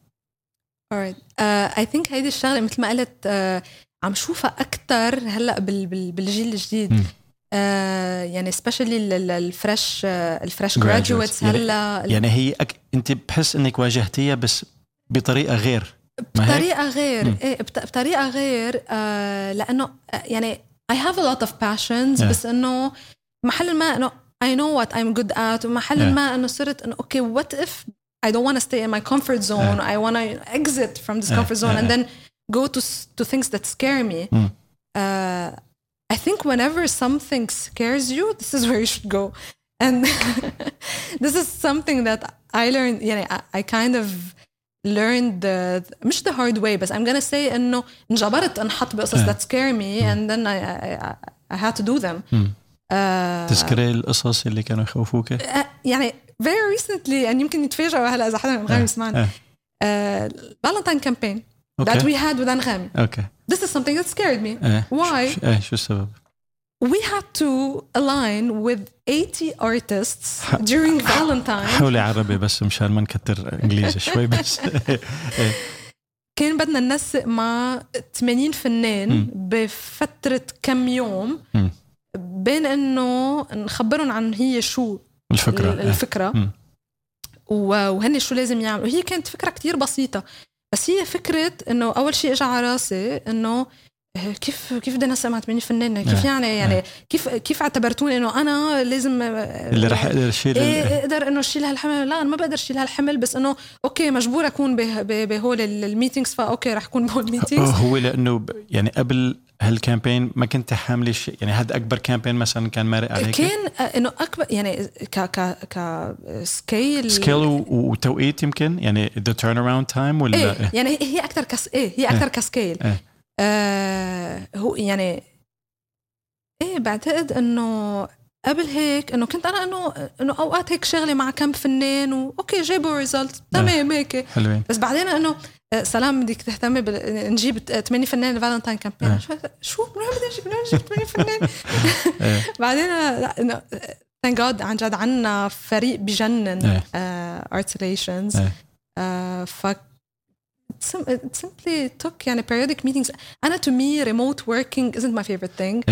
Alright. Uh, I think هيدي الشغلة مثل ما قلت uh, عم شوفها أكثر هلأ بالجيل الجديد. م. آه يعني سبيشلي الفريش الفريش جراجويتس هلأ يعني هي أك... أنت بحس إنك واجهتيها بس بطريقة غير. بطريقة غير. إيه بطريقة غير آه لأنه يعني I have a lot of passions yeah. بس إنه محل ما إنه I know what I'm good at ومحل yeah. ما انه صرت انه اوكي okay, what if I don't want to stay in my comfort zone yeah. I want to exit from this yeah. comfort zone yeah. and then go to to things that scare me mm. uh, I think whenever something scares you, this is where you should go. And this is something that I learned, يعني I, I kind of learned the مش the hard way بس I'm gonna say انه انجبرت انحط بقصص that scare me and then I, I, I had to do them. Uh, تذكري القصص اللي كانوا يخوفوك؟ uh, يعني very recently يعني يمكن يتفاجئوا هلا إذا حدا من غير يسمعنا. فالنتاين كامبين that we had with أنغامي. Okay. This is something that scared me. Eh, Why? eh, شو السبب؟ We had to align with 80 artists during Valentine. حولي عربي بس مشان ما نكتر إنجليزي شوي بس كان بدنا ننسق مع 80 فنان بفترة كم يوم بين إنه نخبرهم عن هي شو الفكرة الفكرة. وهن شو لازم يعملوا. هي كانت فكرة كتير بسيطة بس هي فكرة إنه أول شيء اجى على راسي إنه كيف كيف بدي انسق مع 80 فنان كيف آه، يعني يعني آه. كيف كيف اعتبرتوني إنه أنا لازم اللي رح أقدر اشيل إيه إقدر إنه أشيل هالحمل؟ لا أنا ما بقدر أشيل هالحمل بس إنه okay مجبور أكون بهول ال meetings ف okay رح أكون بهول ال meetings هو لأنه يعني قبل هال campaign ما كنت حاملة شيء يعني هذا أكبر campaign مثلا كان مارق عليك؟ كان إنه أكبر يعني ك ك ك scale scale وتوقيت يمكن؟ يعني the turnaround time ولا إيه, إيه؟ يعني هي أكثر كس إيه هي أكثر إيه. ك scale إيه. آه هو يعني إيه بعتقد إنه قبل هيك إنه كنت أنا إنه إنه أوقات هيك شغلة مع كم فنان و okay جابوا result تمام هيك. حلوين. بس بعدين إنه آه، سلام بدك تهتمي بال... نجيب 8 فنان ال Valentine campaign شو شو؟ من وين بدنا نجيب نجيب 8 فنان؟ بعدين لا إنه thank God عن جد عنا فريق بجنن artist relations ف it simply took يعني periodic meetings. أنا to me remote working isn't my favorite thing.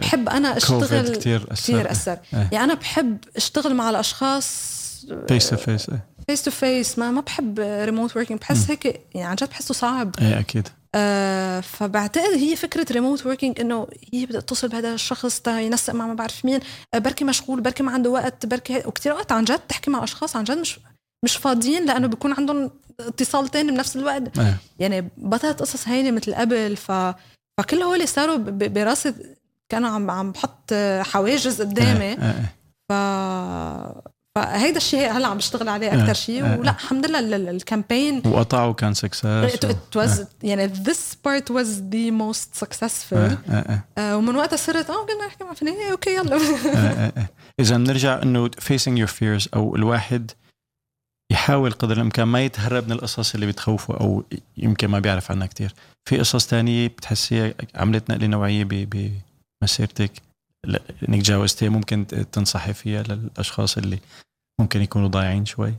بحب أنا أشتغل كثير أثر, كتير أثر. يعني أنا بحب أشتغل مع الأشخاص face to face face to face ما ما بحب remote working بحس هيك يعني عن جد بحسه صعب. إيه أكيد. آه فبعتقد هي فكرة remote working إنه هي بدها تتصل بهذا الشخص تا ينسق مع ما بعرف مين. آه بركي مشغول بركي ما عنده وقت بركي وكثير وقت عن جد تحكي مع أشخاص عن جد مش مش فاضيين لأنه بيكون عندهم اتصال تاني بنفس الوقت. أه. يعني بطلت قصص هينة مثل قبل ف فكل هول صاروا براسي كانوا عم عم بحط حواجز قدامي. أه. أه. ف فهيدا الشيء هلأ عم بشتغل عليه أكثر آه، شيء ولا. الحمد لله ال campaign وقطعوا كان success it was يعني this part was the most successful. ومن وقتها صرت آه قلنا نحكي مع فنانين okay يلا. إذا بنرجع إنه facing your fears أو الواحد يحاول قدر الإمكان ما يتهرب من القصص اللي بتخوفه أو يمكن ما بيعرف عنها كتير. في قصص تانية بتحسيها عملت نقلة نوعية بمسيرتك إنك جاوزتي ممكن تنصحي فيها للأشخاص اللي ممكن يكونوا ضايعين شوي؟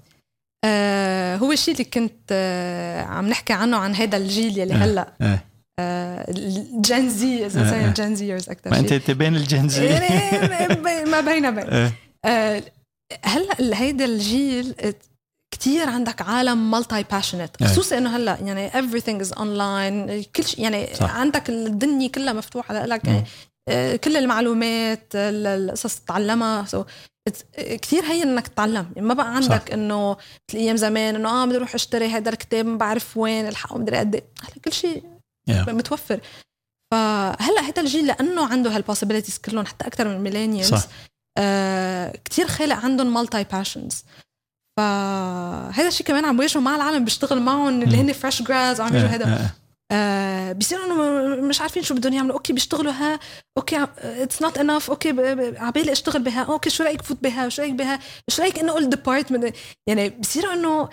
آه هو الشيء اللي كنت آه عم نحكي عنه عن هذا الجيل يلي هلأ. جن زي اذا جن زيرز أكثر ما انت بين الجن زي يعني ما بين بين آه. هلأ هيدا الجيل كتير عندك عالم multi-passionate خصوصا إنه هلأ يعني everything is online كل شيء يعني صح. عندك الدنيا كلها مفتوحة لك يعني آه، كل المعلومات القصص تتعلمها. So كثير هين إنك تتعلم. يعني ما بقى عندك إنه مثل أيام زمان إنه آه بدي أروح أشتري هذا الكتاب ما بعرف وين ألحقه مدري قد إيه. هلأ كل شيء yeah. متوفر. فهلأ هذا الجيل لأنه عنده هال possibilities كلهم حتى أكثر من ال millennials آه كثير خالق عندهم multi-passions فهذا الشيء كمان عم بواجهه مع العالم بيشتغل معهم اللي هن fresh grads عم يجوا هذا آه بيصيروا إنه مش عارفين شو بدهم يعملوا. okay بيشتغلوا ها okay it's not enough okay عبالي أشتغل بها. okay شو رأيك فوت بها؟ شو رأيك بها؟ شو رأيك إنه أقول department يعني بصيروا إنه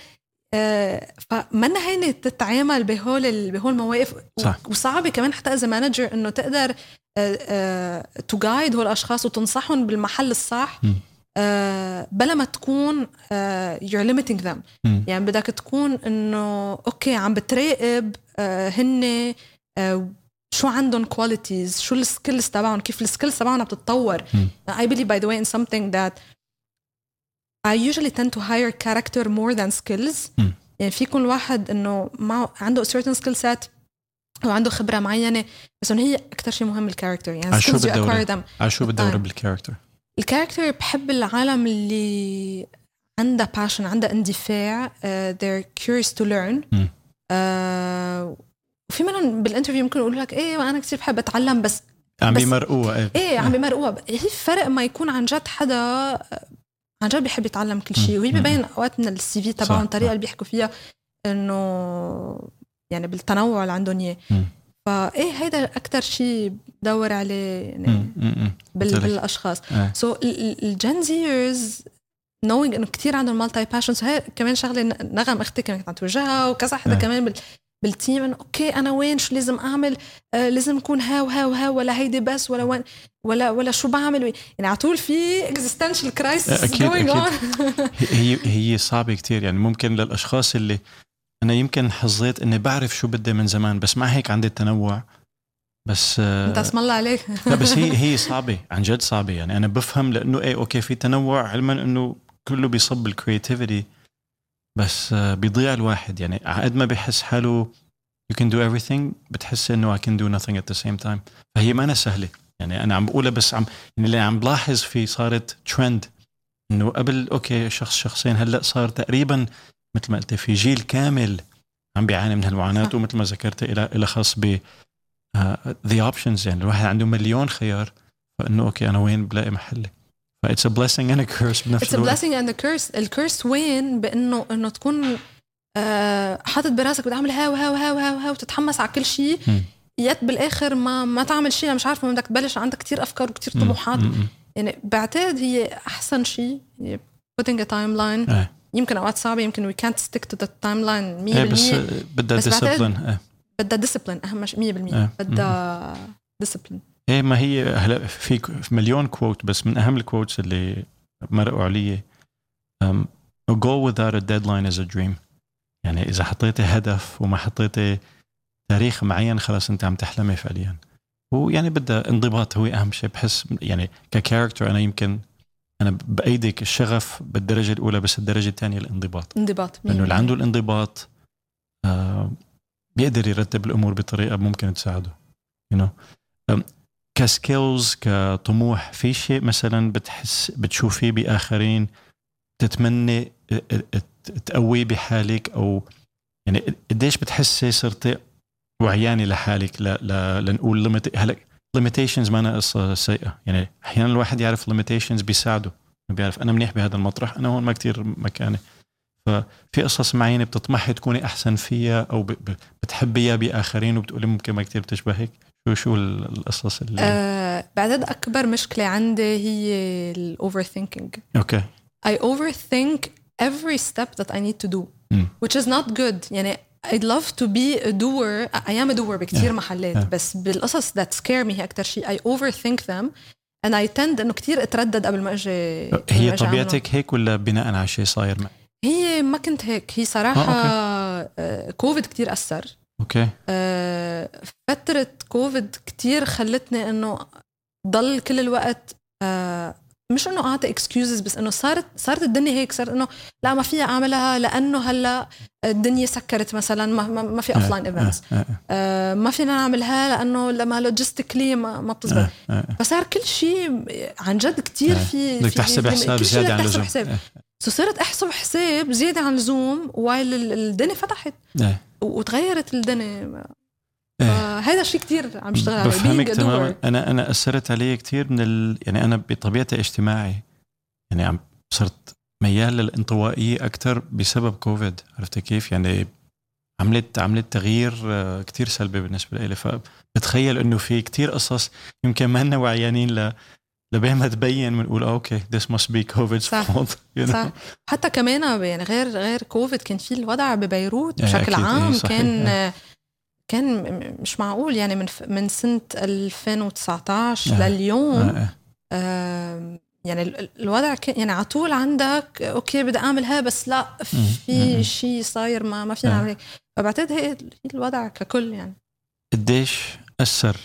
آه فمنا هينه تتعامل بهول بهول المواقف. صح. وصعبه كمان حتى إذا manager إنه تقدر تو آه guide آه هول الأشخاص وتنصحهم بالمحل الصح. م. آه، بلا ما تكون you're limiting them يعني بدك تكون إنه okay عم بتراقب آه، هن آه، شو عندهم qualities شو ال skills تبعهم كيف ال skills تبعهم بتتطور. I believe by the way in something that I usually tend to hire character more than skills. م. يعني في يكون الواحد إنه ما عنده certain skill set وعنده خبرة معينة بس إنه هي أكثر شيء مهم ال character يعني them على شو بتدور بال character ال character بحب العالم اللي عندها passion عندها اندفاع uh, they're curious to learn. uh, وفي منهم بال interview ممكن يقولوا لك إيه أنا كثير بحب أتعلم بس عم بيمرقوها إيه. إيه عم بيمرقوها هي فرق ما يكون عن جد حدا عن جد بيحب يتعلم كل شيء. وهي ببين أوقات من ال CV تبعهم الطريقة اللي بيحكوا فيها إنه يعني بالتنوع اللي عندهم إياه. فإيه هيدا أكثر شيء بدور عليه يعني بال بالأشخاص. So ال Gen Z-ers knowing إنه كثير عندهم multi-passions وهي كمان شغلة نغم أختي كانت عم توجهها وكذا حدا كمان بال بال team إنه okay أنا وين؟ شو لازم أعمل؟ آه لازم اكون ها وها وها ولا هيدي بس ولا وين؟ ولا ولا شو بعمل؟ يعني على طول في existential crisis أكيد أكيد. هي هي صعبة كثير يعني ممكن للأشخاص اللي أنا يمكن حظيت إني بعرف شو بدي من زمان بس مع هيك عندي التنوع. بس أنت اسم الله عليك. لا بس هي هي صعبة عن جد صعبة. يعني أنا بفهم لأنه إيه okay في تنوع علما إنه كله بيصب ال creativity بس بيضيع الواحد. يعني قد ما بحس حاله you can do everything بتحس إنه I can do nothing at the same time. فهي ما أنا سهلة. يعني أنا عم بقولها بس عم يعني اللي عم بلاحظ في صارت ترند إنه قبل okay شخص شخصين هلأ صار تقريبا مثل ما قلت في جيل كامل عم بيعاني من هالمعاناة ومثل ما ذكرت إلى إلى خاص ب the options يعني الواحد عنده مليون خيار فإنه okay أنا وين بلاقي محلي ف it's a blessing and a curse بنفس it's a blessing and a curse ال curse وين؟ بانه إنه تكون آه حاطط براسك بدي اعمل ها وها وها وها, وها وتتحمس على كل شيء Yet بالآخر ما ما تعمل شيء مش عارفة بدك تبلش عندك كتير أفكار وكتير طموحات. يعني بعتقد هي أحسن شيء putting a timeline. يمكن أوقات صعبة يمكن وي كانت ستيك تو ذا تايم لاين 100% بس بدها discipline إيه. بدها discipline أهم شيء 100% إيه. بدها ديسبلين إيه ما هي هلا في مليون quote بس من أهم ال quotes اللي مرقوا علي um, a goal without a deadline is a dream. يعني إذا حطيتي هدف وما حطيتي تاريخ معين خلاص أنت عم تحلمي فعليا. ويعني بدها انضباط هو أهم شيء. بحس يعني ك character أنا يمكن أنا بأيدك الشغف بالدرجة الأولى بس الدرجة الثانية الانضباط انضباط لأنه اللي عنده الانضباط آه بيقدر يرتب الأمور بطريقة ممكن تساعده you you know? ك skills كطموح في شيء مثلا بتحس بتشوفيه بآخرين تتمنى تقويه بحالك أو يعني قديش بتحسي صرتي وعيانة لحالك لنقول limit هلأ limitations ما قصه سيئة. يعني أحيانا الواحد يعرف limitations بيساعده بيعرف أنا منيح بهذا المطرح أنا هون ما كتير مكاني. ففي قصص معينة بتطمحي تكوني أحسن فيها أو بتحبيها بآخرين وبتقولي ممكن ما كتير بتشبهك شو شو القصص اللي آه بعدد أكبر مشكلة عندي هي ال overthinking okay. I overthink every step that I need to do. م. which is not good. يعني I'd love to be a doer. I am a doer بكثير yeah. محلات yeah. بس بالقصص that scare me هي أكتر شيء. I overthink them and I tend إنه كثير أتردد قبل ما أجي هي طبيعتك هيك ولا بناء على شيء صاير معك؟ هي ما كنت هيك. هي صراحة آه آه كوفيد كتير أثر. Okay. آه فترة كوفيد كتير خلتني إنه ضل كل الوقت آه مش إنه أعطي excuses بس إنه صارت صارت الدنيا هيك صارت إنه لا ما فيها أعملها لأنه هلأ الدنيا سكرت مثلا ما, ما, ما في offline events ما فينا نعملها لأنه لما logistically ما, ما بتزبط. فصار كل شيء عن جد كتير في بدك تحسب حساب زيادة عن اللزوم. So صرت أحسب حساب زيادة عن اللزوم while الدنيا فتحت. وتغيرت الدنيا. هذا الشيء كثير عم بشتغل عليه. بفهمك تماما. أنا أنا أثرت علي كثير من ال... يعني أنا بطبيعتي اجتماعي. يعني عم صرت ميال للانطوائية أكثر بسبب كوفيد. عرفت كيف؟ يعني عملت عملت تغيير آه، كتير سلبي بالنسبة لي. فبتخيل إنه في كتير قصص يمكن ما لنا واعيانين ل لبين ما تبين بنقول أوكي this must be كوفيد صح. صح. حتى كمان يعني غير غير كوفيد كان في الوضع ببيروت بشكل عام إيه كان آه. كان مش معقول يعني من من سنة 2019 آه. لليوم آه. آه. يعني الوضع كان يعني على طول عندك أوكي بدي أعمل هذا بس لا في شيء صاير ما ما فينا نعمل هيك فبعتقد هي الوضع ككل يعني قديش أثر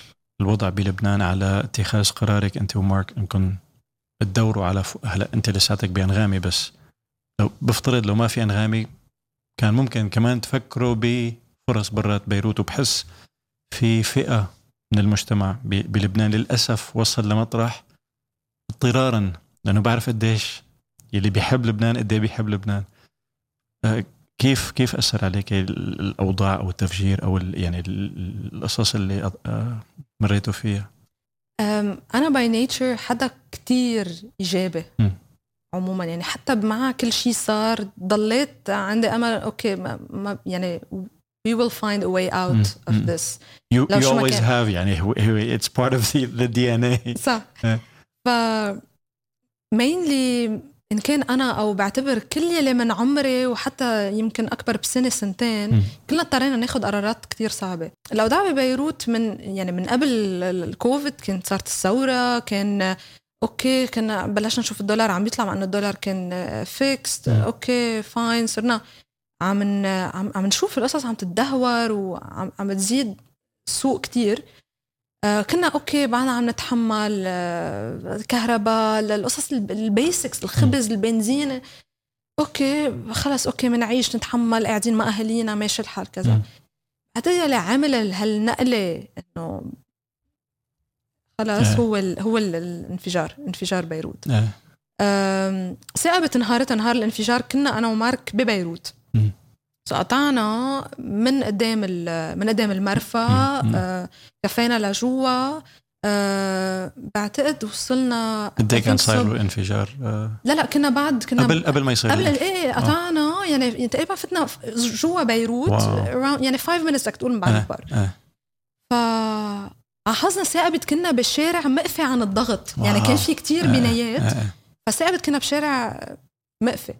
الوضع بلبنان على اتخاذ قرارك أنت ومارك انكم تدوروا على ف... هلا أنت لساتك بأنغامي بس لو بفترض لو ما في أنغامي كان ممكن كمان تفكروا بفرص برات بيروت وبحس في فئة من المجتمع بلبنان للأسف وصل لمطرح اضطرارا لأنه بعرف قديش يلي بيحب لبنان قد بيحب لبنان. آه، كيف كيف أثر عليك الأوضاع أو التفجير أو يعني القصص اللي آه، مريتوا فيها؟ أنا by nature حدا كتير إيجابي. عموما. يعني حتى مع كل شيء صار ضليت عندي أمل أوكي ما يعني we will find a way out م. of this. You, you always have يعني it's part of the, the DNA صح ف mainly إن كان أنا أو بعتبر كل يلي من عمري وحتى يمكن أكبر بسنة سنتين كلنا اضطرينا ناخذ قرارات كتير صعبة. الاوضاع ببيروت من يعني من قبل الكوفيد كانت صارت الثورة كان أوكي كنا بلشنا نشوف الدولار عم بيطلع مع إنه الدولار كان fixed أوكي fine صرنا عم عم نشوف القصص عم تتدهور وعم عم تزيد سوق كتير. آه، كنا أوكي بعدنا عم نتحمل آه، كهرباء القصص ال basics الخبز البنزين. أوكي خلص أوكي بنعيش نتحمل قاعدين مع أهالينا ماشي الحال كذا. بعدين اللي عمل هالنقلة إنه خلص هو ال هو ال الانفجار انفجار بيروت. ثقبت نهارتها نهار الانفجار كنا أنا ومارك ببيروت. قطعنا من قدام من قدام المرفأ آه كفينا لجوا آه بعتقد وصلنا قد إيه كان صاير الانفجار؟ آه لا لا كنا بعد كنا قبل قبل ما يصير قبل إيه. قطعنا آه. يعني تقريبا فتنا جوا بيروت يعني 5 minutes بدك تقول من بعد البر آه. آه. ف حظنا ثاقبت كنا بالشارع مقفي عن الضغط واو. يعني كان في كتير. بنايات. فثاقبت كنا بشارع مقفي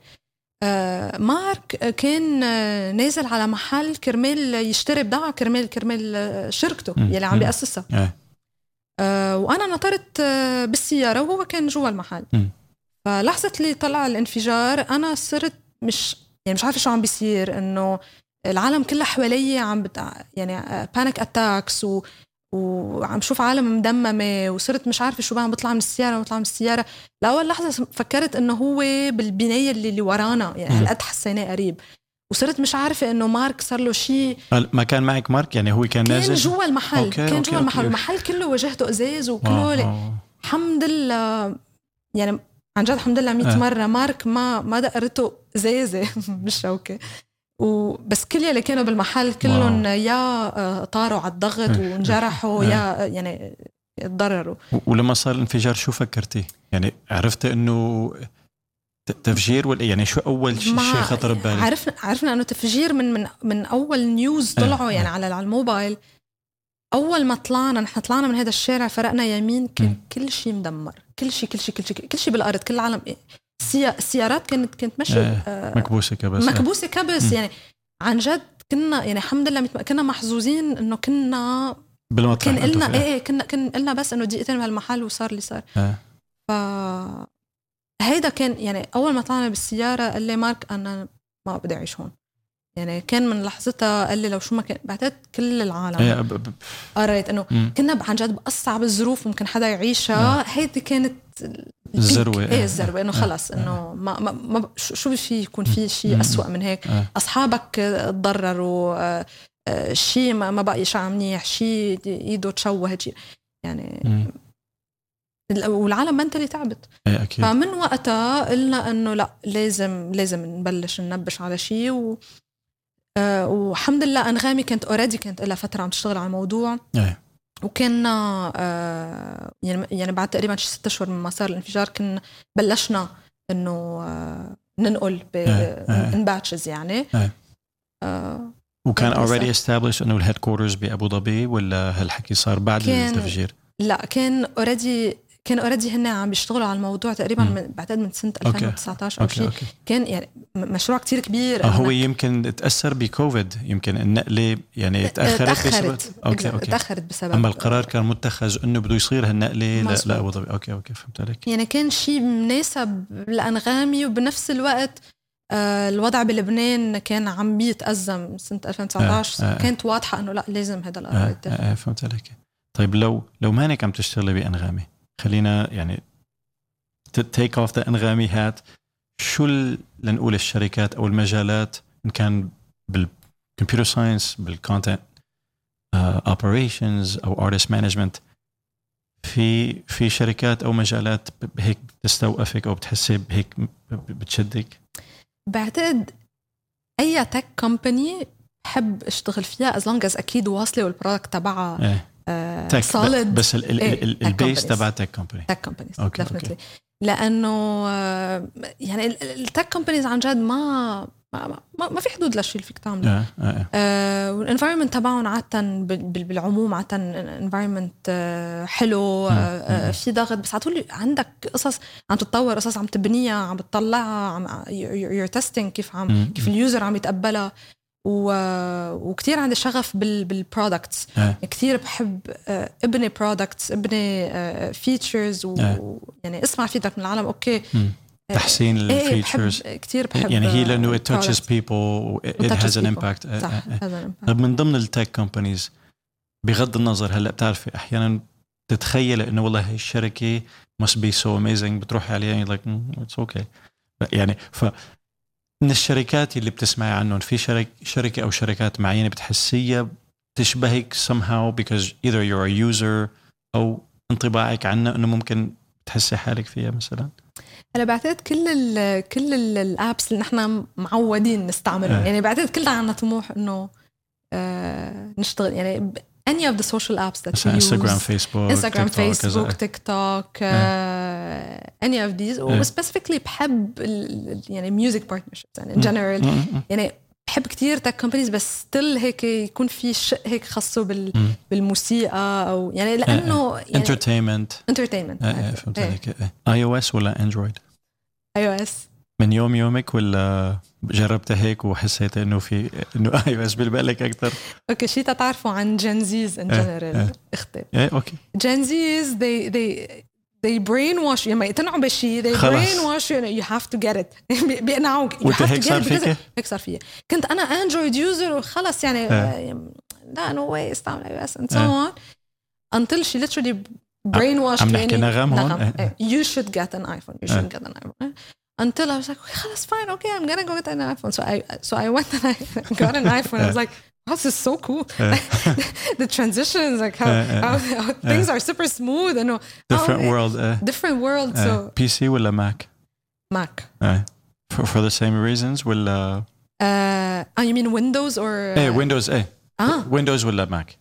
مارك كان آه، نازل على محل كرمال يشتري بضاعة كرمال كرمال آه، شركته يلي عم بيأسسها. آه. وأنا نطرت بالسيارة وهو كان جوا المحل. فلحظة اللي طلع الانفجار أنا صرت مش يعني مش عارفة شو عم بيصير إنه العالم كلها حوالي عم بتع... يعني panic attacks و... وعم شوف عالم مدممة وصرت مش عارفة شو بقى بطلع من السيارة بطلع من السيارة. لأول لحظة فكرت إنه هو بالبناية اللي, اللي ورانا يعني هالقد حسيناه قريب. وصرت مش عارفة إنه مارك صار له شيء ما كان معك مارك؟ يعني هو كان نازل؟ كان جوا المحل أوكي كان جوا المحل. المحل كله وجهته إزاز وكله الحمد لله. يعني عن جد الحمد لله 100 آه. مرة مارك ما ما دقرته إزازة. بالشوكه وبس كل يلي كانوا بالمحل كلهم يا آه، طاروا على الضغط وانجرحوا يا يعني تضرروا ولما صار الانفجار شو فكرتي؟ يعني عرفتي إنه تفجير ولا يعني شو أول شيء خطر ببالك؟ عرفنا عرفنا إنه تفجير من من من أول نيوز طلعوا يعني على على الموبايل. أول ما طلعنا نحن طلعنا من هذا الشارع فرقنا يمين كان كل شيء مدمر. كل شيء كل شيء كل شيء كل شيء بالأرض كل العالم السيارات كانت كانت ماشية آه مكبوسة كبس مكبوسة كبس يعني عن جد كنا يعني الحمد لله كنا محظوظين إنه كنا بالمطرح كان قلنا إيه إيه كنا كان قلنا بس إنه دقيقتين بهالمحل وصار اللي صار. آه. ف هيدا كان يعني أول ما طلعنا بالسيارة قال لي مارك أنا ما بدي أعيش هون. يعني كان من لحظتها قال لي لو شو ما كان بعتقد كل العالم إيه، قريت إنه. كنا عن جد بأصعب الظروف ممكن حدا يعيشها هيدي كانت البيك. الذروة، إيه إيه. الذروة إنه إيه. خلص إنه ما ما, ما شو في يكون في. شيء اسوء من هيك. أصحابك تضرروا آه، آه، شيء ما ما بقى شيء منيح شيء إيده تشوهت شيء يعني والعالم منتلي تعبت إيه أكيد فمن وقتها قلنا إنه لا لازم لازم نبلش ننبش على شيء و آه، والحمد لله أنغامي كانت already كانت لها فترة عم تشتغل على الموضوع إيه وكنا آه، يعني يعني بعد تقريبا شي ست أشهر من ما صار الانفجار كنا بلشنا إنه آه، ننقل ب إيه، إيه. in batches يعني إيه. آه، وكان already established إنه ال headquarters بأبو ظبي ولا هالحكي صار بعد التفجير؟ لا كان already كان already هن عم بيشتغلوا على الموضوع تقريبا. من بعتقد من سنة أوكي. 2019 أو شيء. كان يعني مشروع كتير كبير. آه هو يمكن تأثر بكوفيد. يمكن النقلة يعني تأخرت بسبب تاخرت أوكي أوكي. تأخرت بسبب أما القرار كان متخذ إنه بده يصير هالنقلة لا مزبوط. لا ابو ظبي أوكي أوكي فهمت عليك. يعني كان شيء مناسب لأنغامي وبنفس الوقت آه، الوضع بلبنان كان عم بيتأزم سنة 2019 آه، آه. كانت واضحة إنه لا لازم هذا آه القرار آه آه فهمت عليك. طيب لو لو مانك عم تشتغلي بأنغامي خلينا يعني take off the أنغامي hat شو لنقول الشركات أو المجالات إن كان بال computer science بال content operations أو artist management في في شركات أو مجالات هيك بتستوقفك أو بتحسي هيك بتشدك؟ بعتقد أي tech company بحب أشتغل فيها as long as أكيد واصلة وال product تبعها آه tech solid بس ال- ال- إيه، ال- tech ال based companies. تبع tech company tech companies definitely لأنه آه، يعني ال tech companies عن جد ما ما, ما, في حدود للشيء اللي فيك تعمله. آه وال environment تبعهم بال- بالعموم عادة environment حلو آه، آه،. في ضغط. بس على طول عندك قصص عم تتطور قصص عم تبنيها عم بتطلعها عم you're testing كيف عم مم. كيف ال user عم يتقبلها. و... وكثير عندي شغف بال بال products آه. كثير بحب آه، ابني products ابني features آه. ويعني اسمع feedback من العالم أوكي مم. تحسين إيه ال features بحب كثير بحب يعني هي لأنه آه، it touches products. people it It touches has an people. impact آه، صح آه، آه. هذا ال impact. طيب من ضمن ال tech companies بغض النظر هلا بتعرفي أحيانا تتخيل إنه والله هي الشركة must be so amazing بتروحي عليها like it's okay يعني ف من الشركات اللي بتسمعي عنهم في شرك شركة أو شركات معينة بتحسيها بتشبهك somehow because either you're a user أو انطباعك عنها إنه ممكن تحسي حالك فيها مثلا هلا بعتقد كل ال كل ال apps اللي نحن معودين نستعملهم إيه. يعني بعتقد كلنا عندنا طموح إنه آه نشتغل يعني any of the social apps that we مثلا use. تيك توك، كذا. فيسبوك تيك توك آه any of these. و specifically بحب يعني music partnerships يعني in general مم، مم، يعني بحب كتير tech companies بس still هيك يكون في شيء هيك خاصه بال مم. بالموسيقى أو يعني لأنه يعني entertainment entertainment فهمت عليك. اي أو اس ولا اندرويد اي أو اس من يوم يومك ولا جربتها هيك وحسيت إنه في إنه iOS بالك أكثر أوكي شيء تعرفوا عن Gen Zs in general. أختي إيه أوكي Gen Zs they they they brainwash لما يقتنعوا بشيء they خلص. brainwash you, you have to get it بي- بيقنعوك you وإنت هيك صار فيك؟ هيك صار فيي كنت أنا اندرويد يوزر وخلص يعني إيه. آه، لا نو واي استعمل اي اس and so إيه. on until she literally brainwashed عم نحكي نغم هون؟ إيه. إيه. you should get an iPhone you should get an iPhone until I was like, yeah, that's fine. Okay, I'm gonna go get an iPhone. So I so I went and I got an iPhone. I was like, wow, this is so cool. The transitions, like how, uh, how, how things uh, are super smooth and oh, different world. different world. so PC will a Mac. Mac. for for the same reasons, will. Uh, uh, oh, you mean Windows or? Uh, Windows. Eh. Ah. Windows will a Mac.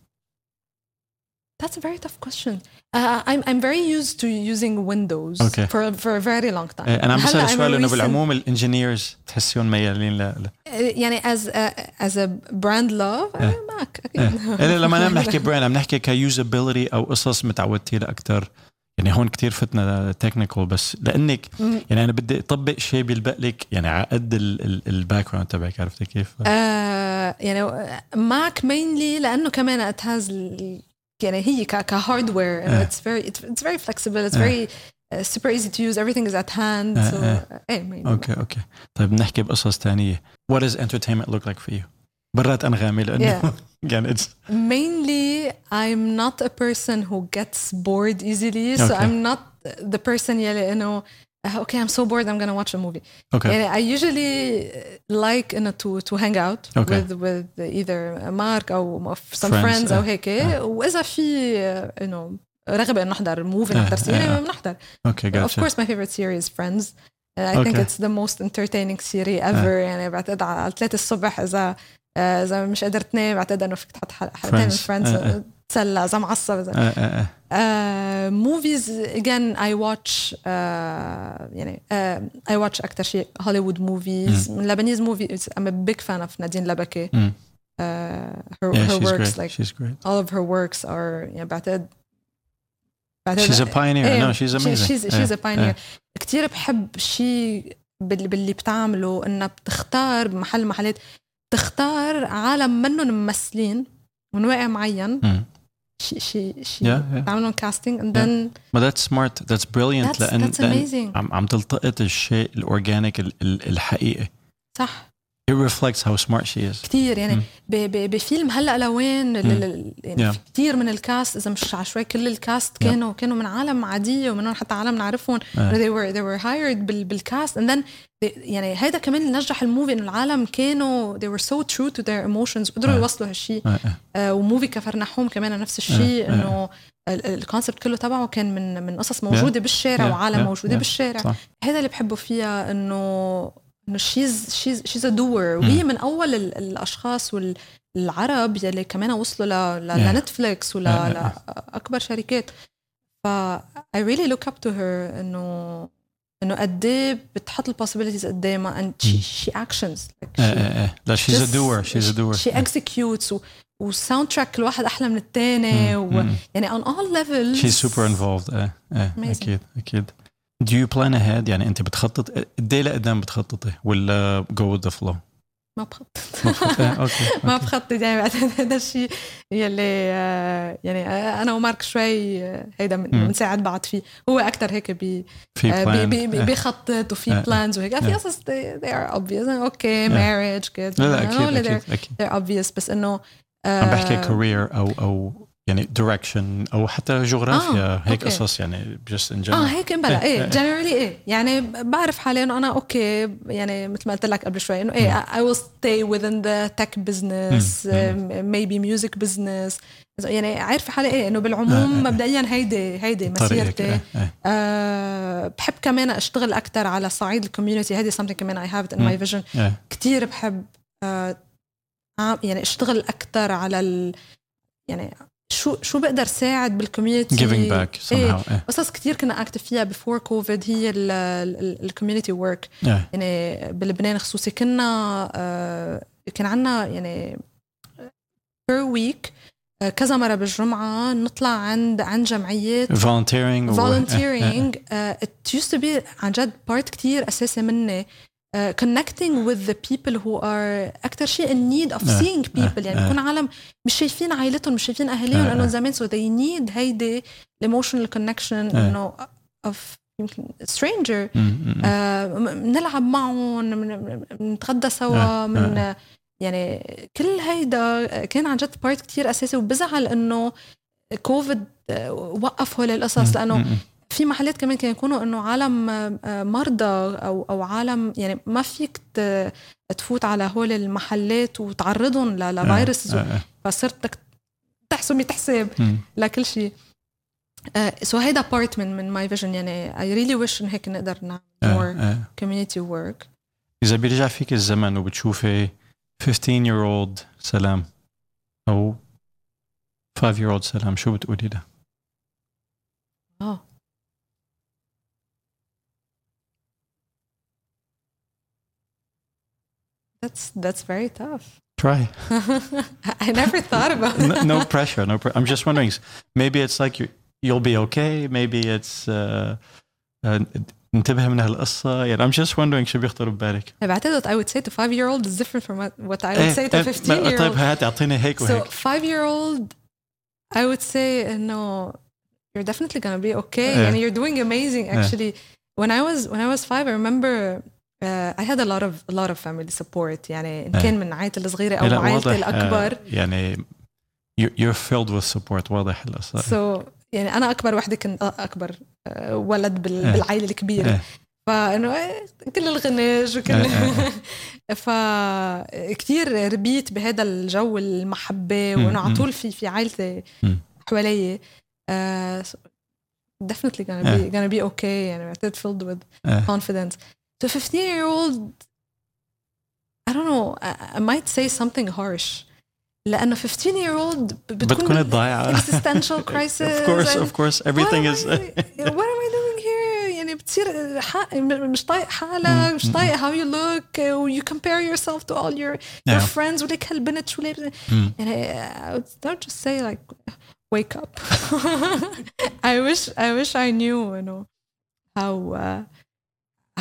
That's a very tough question. Uh, I'm I'm very used to using Windows Okay. for for a very long time إيه أنا عم a سؤال recent- بالعموم الانجينيرز تحسيهم ميالين ل ل- يعني as a, as a brand love uh, Mac إيه. أكيد. إيه لما أنا بنحكي brand عم نحكي ك usability أو قصص متعودتي لها أكثر يعني هون كتير فتنا technical بس لأنك. يعني أنا بدي أطبق شيء بيلبق لك يعني على قد ال background تبعك عرفتي كيف؟ آه يعني ماك mainly لأنه كمان has ال- يعني هي ك كهاردوير إيه. it's very it's, it's very flexible it's إيه. very uh, super easy to use everything is at hand آه، so آه. ايه mainly. اوكي اوكي طيب نحكي بقصص تانية what does entertainment look like for you برات انغامي لانه يعني it's mainly I'm not a person who gets bored easily so Okay. I'm not the person يلي انه uh, okay I'm so bored I'm gonna watch a movie okay يعني I usually like انه to to hang out Okay. with with either Mark او some Friends, friends, او آه. هيك آه. واذا في uh, انه رغبه انه نحضر موفي آه، نحضر آه، سينما آه. بنحضر okay of gotcha course my favorite series Friends Uh, I think Okay. it's the most entertaining series ever يعني بعتقد على 3 الصبح اذا آه، اذا مش قادر تنام بعتقد انه فيك تحط حلقة- حلقتين من Friends. تسلى اذا معصب إذا movies again I watch يعني I watch أكثر شيء هوليوود movies Lebanese movies I'm a big fan of نادين لبكي mm. uh, her, yeah, her she's works great. like she's great. all of her works are you know, بعتقد She's a pioneer. Hey, no, she's amazing. She's, she's yeah. a pioneer. Yeah. كثير بحب شيء باللي بتعمله انها بتختار بمحل محلات تختار عالم منهم ممثلين من واقع معين mm. آه. شيء شيء Yeah, شيء yeah. تعملهم casting and Yeah. then but that's smart that's brilliant that's, لأن, that's لأن amazing عم عم تلتقط الشيء الاورجانيك ال- ال- الحقيقي صح it reflects how smart she is كتير يعني ب- بفيلم هلأ لوين ال- يعني Yeah. في كتير من ال cast إذا مش عشوائي كل ال cast Yeah. كانوا كانوا من عالم عادية ومنهم حتى عالم نعرفهم آه. they were they were hired بال بال cast and then they- يعني هيدا كمان اللي نجح ال movie إنه العالم كانوا they were so true to their emotions قدروا آه. يوصلوا هالشيء آه. آه و movie كفرنحوم كمان نفس الشيء آه. إنه ال concept كله تبعه كان من من قصص موجودة بالشارع Yeah. وعالم Yeah. موجودة Yeah. بالشارع صح هذا اللي بحبه فيها إنه she's she's she's a doer وهي من أول ال- الأشخاص والعرب يلي كمان وصلوا ل-. لنتفليكس ولا لاكبر شركات. ف I really look up to her إنه إنه قد إيه بتحط ال possibilities قدامها and she, she actions. Like she, آه، آه. لا she's a just- doer she's a doer. she executes و, و soundtrack الواحد أحلى من الثاني و. يعني on all levels. She's super involved. آه آه Amazing. أكيد أكيد. Do you plan ahead? يعني أنت بتخطط؟ قد إيه لقدام بتخططي ولا go with the flow ما بخطط. مبسوط؟ آه، أوكي ما. بخطط يعني. هذا الشيء يلي آه، يعني آه، أنا ومارك شوي آه، هيدا. بنساعد بعض فيه. هو أكثر هيك بي آه، آه. بيخطط وفي آه. plans وهيك. في آه. قصص they, are obvious. okay marriage kids لا لا أكيد أكيد. they're, obvious. بس إنه عم بحكي آه، career أو أو يعني direction أو حتى جغرافيا آه، هيك okay. قصص يعني in general آه هيك بلا إيه، إيه إيه. generally إيه يعني بعرف حالي إنه أنا okay يعني مثل ما قلت لك قبل شوي إنه إيه I will stay within the tech business مم. um, maybe music business يعني عارفه حالي إيه إنه آه، بالعموم آه. مبدئيا هيدي هيدي مسيرتي آه، آه. بحب كمان أشتغل أكثر على صعيد ال community هيدي something كمان I have it in مم. my vision آه. كتير بحب عم- يعني أشتغل أكثر على ال يعني شو شو بقدر ساعد بال community إيه. somehow آه. قصص كتير كنا active فيها before كوفيد هي ال community work آه. يعني بلبنان خصوصي كنا آه، كان عنا يعني per week كذا مرة بالجمعة نطلع عند عند جمعيات volunteering و- آه، آه. volunteering uh, it used to be عن جد part كتير أساسي مني uh, connecting with the people who are أكثر شيء in need of آه، seeing people آه، يعني آه. بيكون عالم مش شايفين عائلتهم مش شايفين أهاليهم آه، لأنه آه. زمان so they need هيدي emotional connection آه. إنه of يمكن. آه، م- بنلعب معهم بنتغدى سوا آه، من يعني كل هيدا كان عن جد part كتير أساسي وبزعل إنه كوفيد آه، وقف هول القصص لأنه. في محلات كمان كانوا يكونوا إنه عالم آه، مرضى أو أو عالم يعني ما فيك تفوت على هول المحلات وتعرضهم آه، آه. فصرت بدك تحسب 100 حساب مم. لكل شيء so هيدا part من من my vision يعني I really wish إن هيك نقدر نعمل آه، more آه. community work إذا بيرجع فيك الزمن وبتشوفي 15 year old سلام أو 5 year old سلام شو بتقولي له؟ آه That's that's very tough. Try. I never thought about no, it. no pressure. No. Pre- I'm just wondering. Maybe it's like you you'll be okay. Maybe it's uh, uh, انتبه من هالقصة. يعني I'm just wondering شو بيخطر ببالك. بعتقد what I would say to five year old is different from what, what I would إيه، say to إيه، 15 year طيب old. هات اعطيني هيك So وهيك. five year old I would say انه you're definitely gonna be okay Yeah. and you're doing amazing actually when I was when I was five I remember uh, I had a lot of a lot of family support. يعني إن إيه. كان من عائلتي الصغيرة أو لا عائلتي آه، يعني you- you're filled with support. واضح سو so, يعني أنا أكبر وحدة كنت أكبر آه، ولد بال-. بالعائلة الكبيرة. فانه إيه، كل الغنج وكل فكتير ربيت بهذا الجو المحبة. مم، وإنه على. طول في في عائلتي. حوالي uh, definitely gonna be gonna be okay. يعني بعتقد filled with confidence. so 15 year old I don't know I, I might say something harsh لانه 15 year old ب- بتكون بتكون ضايعة existential crisis of course and of course everything what is am I, what am I doing here يعني بتصير حق مش طايق حالك مم، مش مم. طايق how you look و you compare yourself to all your your Yeah. friends وليك هالبنت شو ليه مم. يعني I would not just say like wake up I wish I wish I knew you know how uh,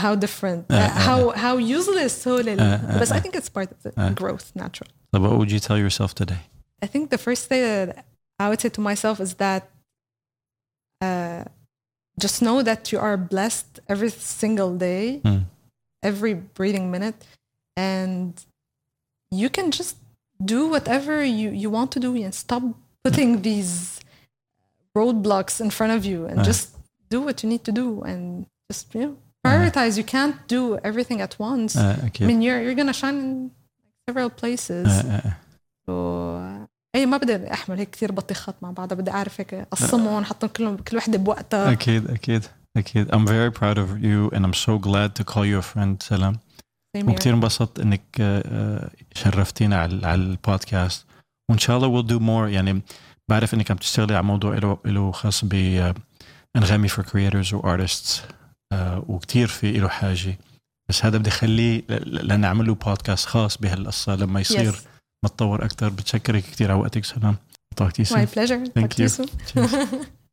how different Uh, uh, uh, how how useless هول ال- Uh, uh, بس I uh. think it's part of the Uh. growth natural So what would you tell yourself today I think the first thing that I would say to myself is that uh, just know that you are blessed every single day, Mm. every breathing minute, and you can just do whatever you, you want to do and stop putting these roadblocks in front of you and Uh. just do what you need to do and just you know prioritize. You can't do everything at once. آه، I أكيد mean, you're you're gonna shine in several places. آه، آه. و... اي ما بدي أحمل هيك كثير بطيخات مع بعضها بدي اعرف هيك اقسمهم احطهم كلهم كل وحدة بوقتها أكيد أكيد أكيد I'm very proud of you and I'm so glad to call you a friend سلام Same here. وكثير انبسطت إنك آه، آه، شرفتينا على على البودكاست وإن شاء الله we'll do more يعني بعرف إنك عم تشتغلي على موضوع له له خاص ب آه، أنغامي for creators و artists آه، وكثير في له حاجة. بس هذا بدي اخليه لنعمل له بودكاست خاص بهالقصة لما يصير Yes. متطور أكثر بتشكرك كثير على وقتك سلام. talk to you My soon. Pleasure.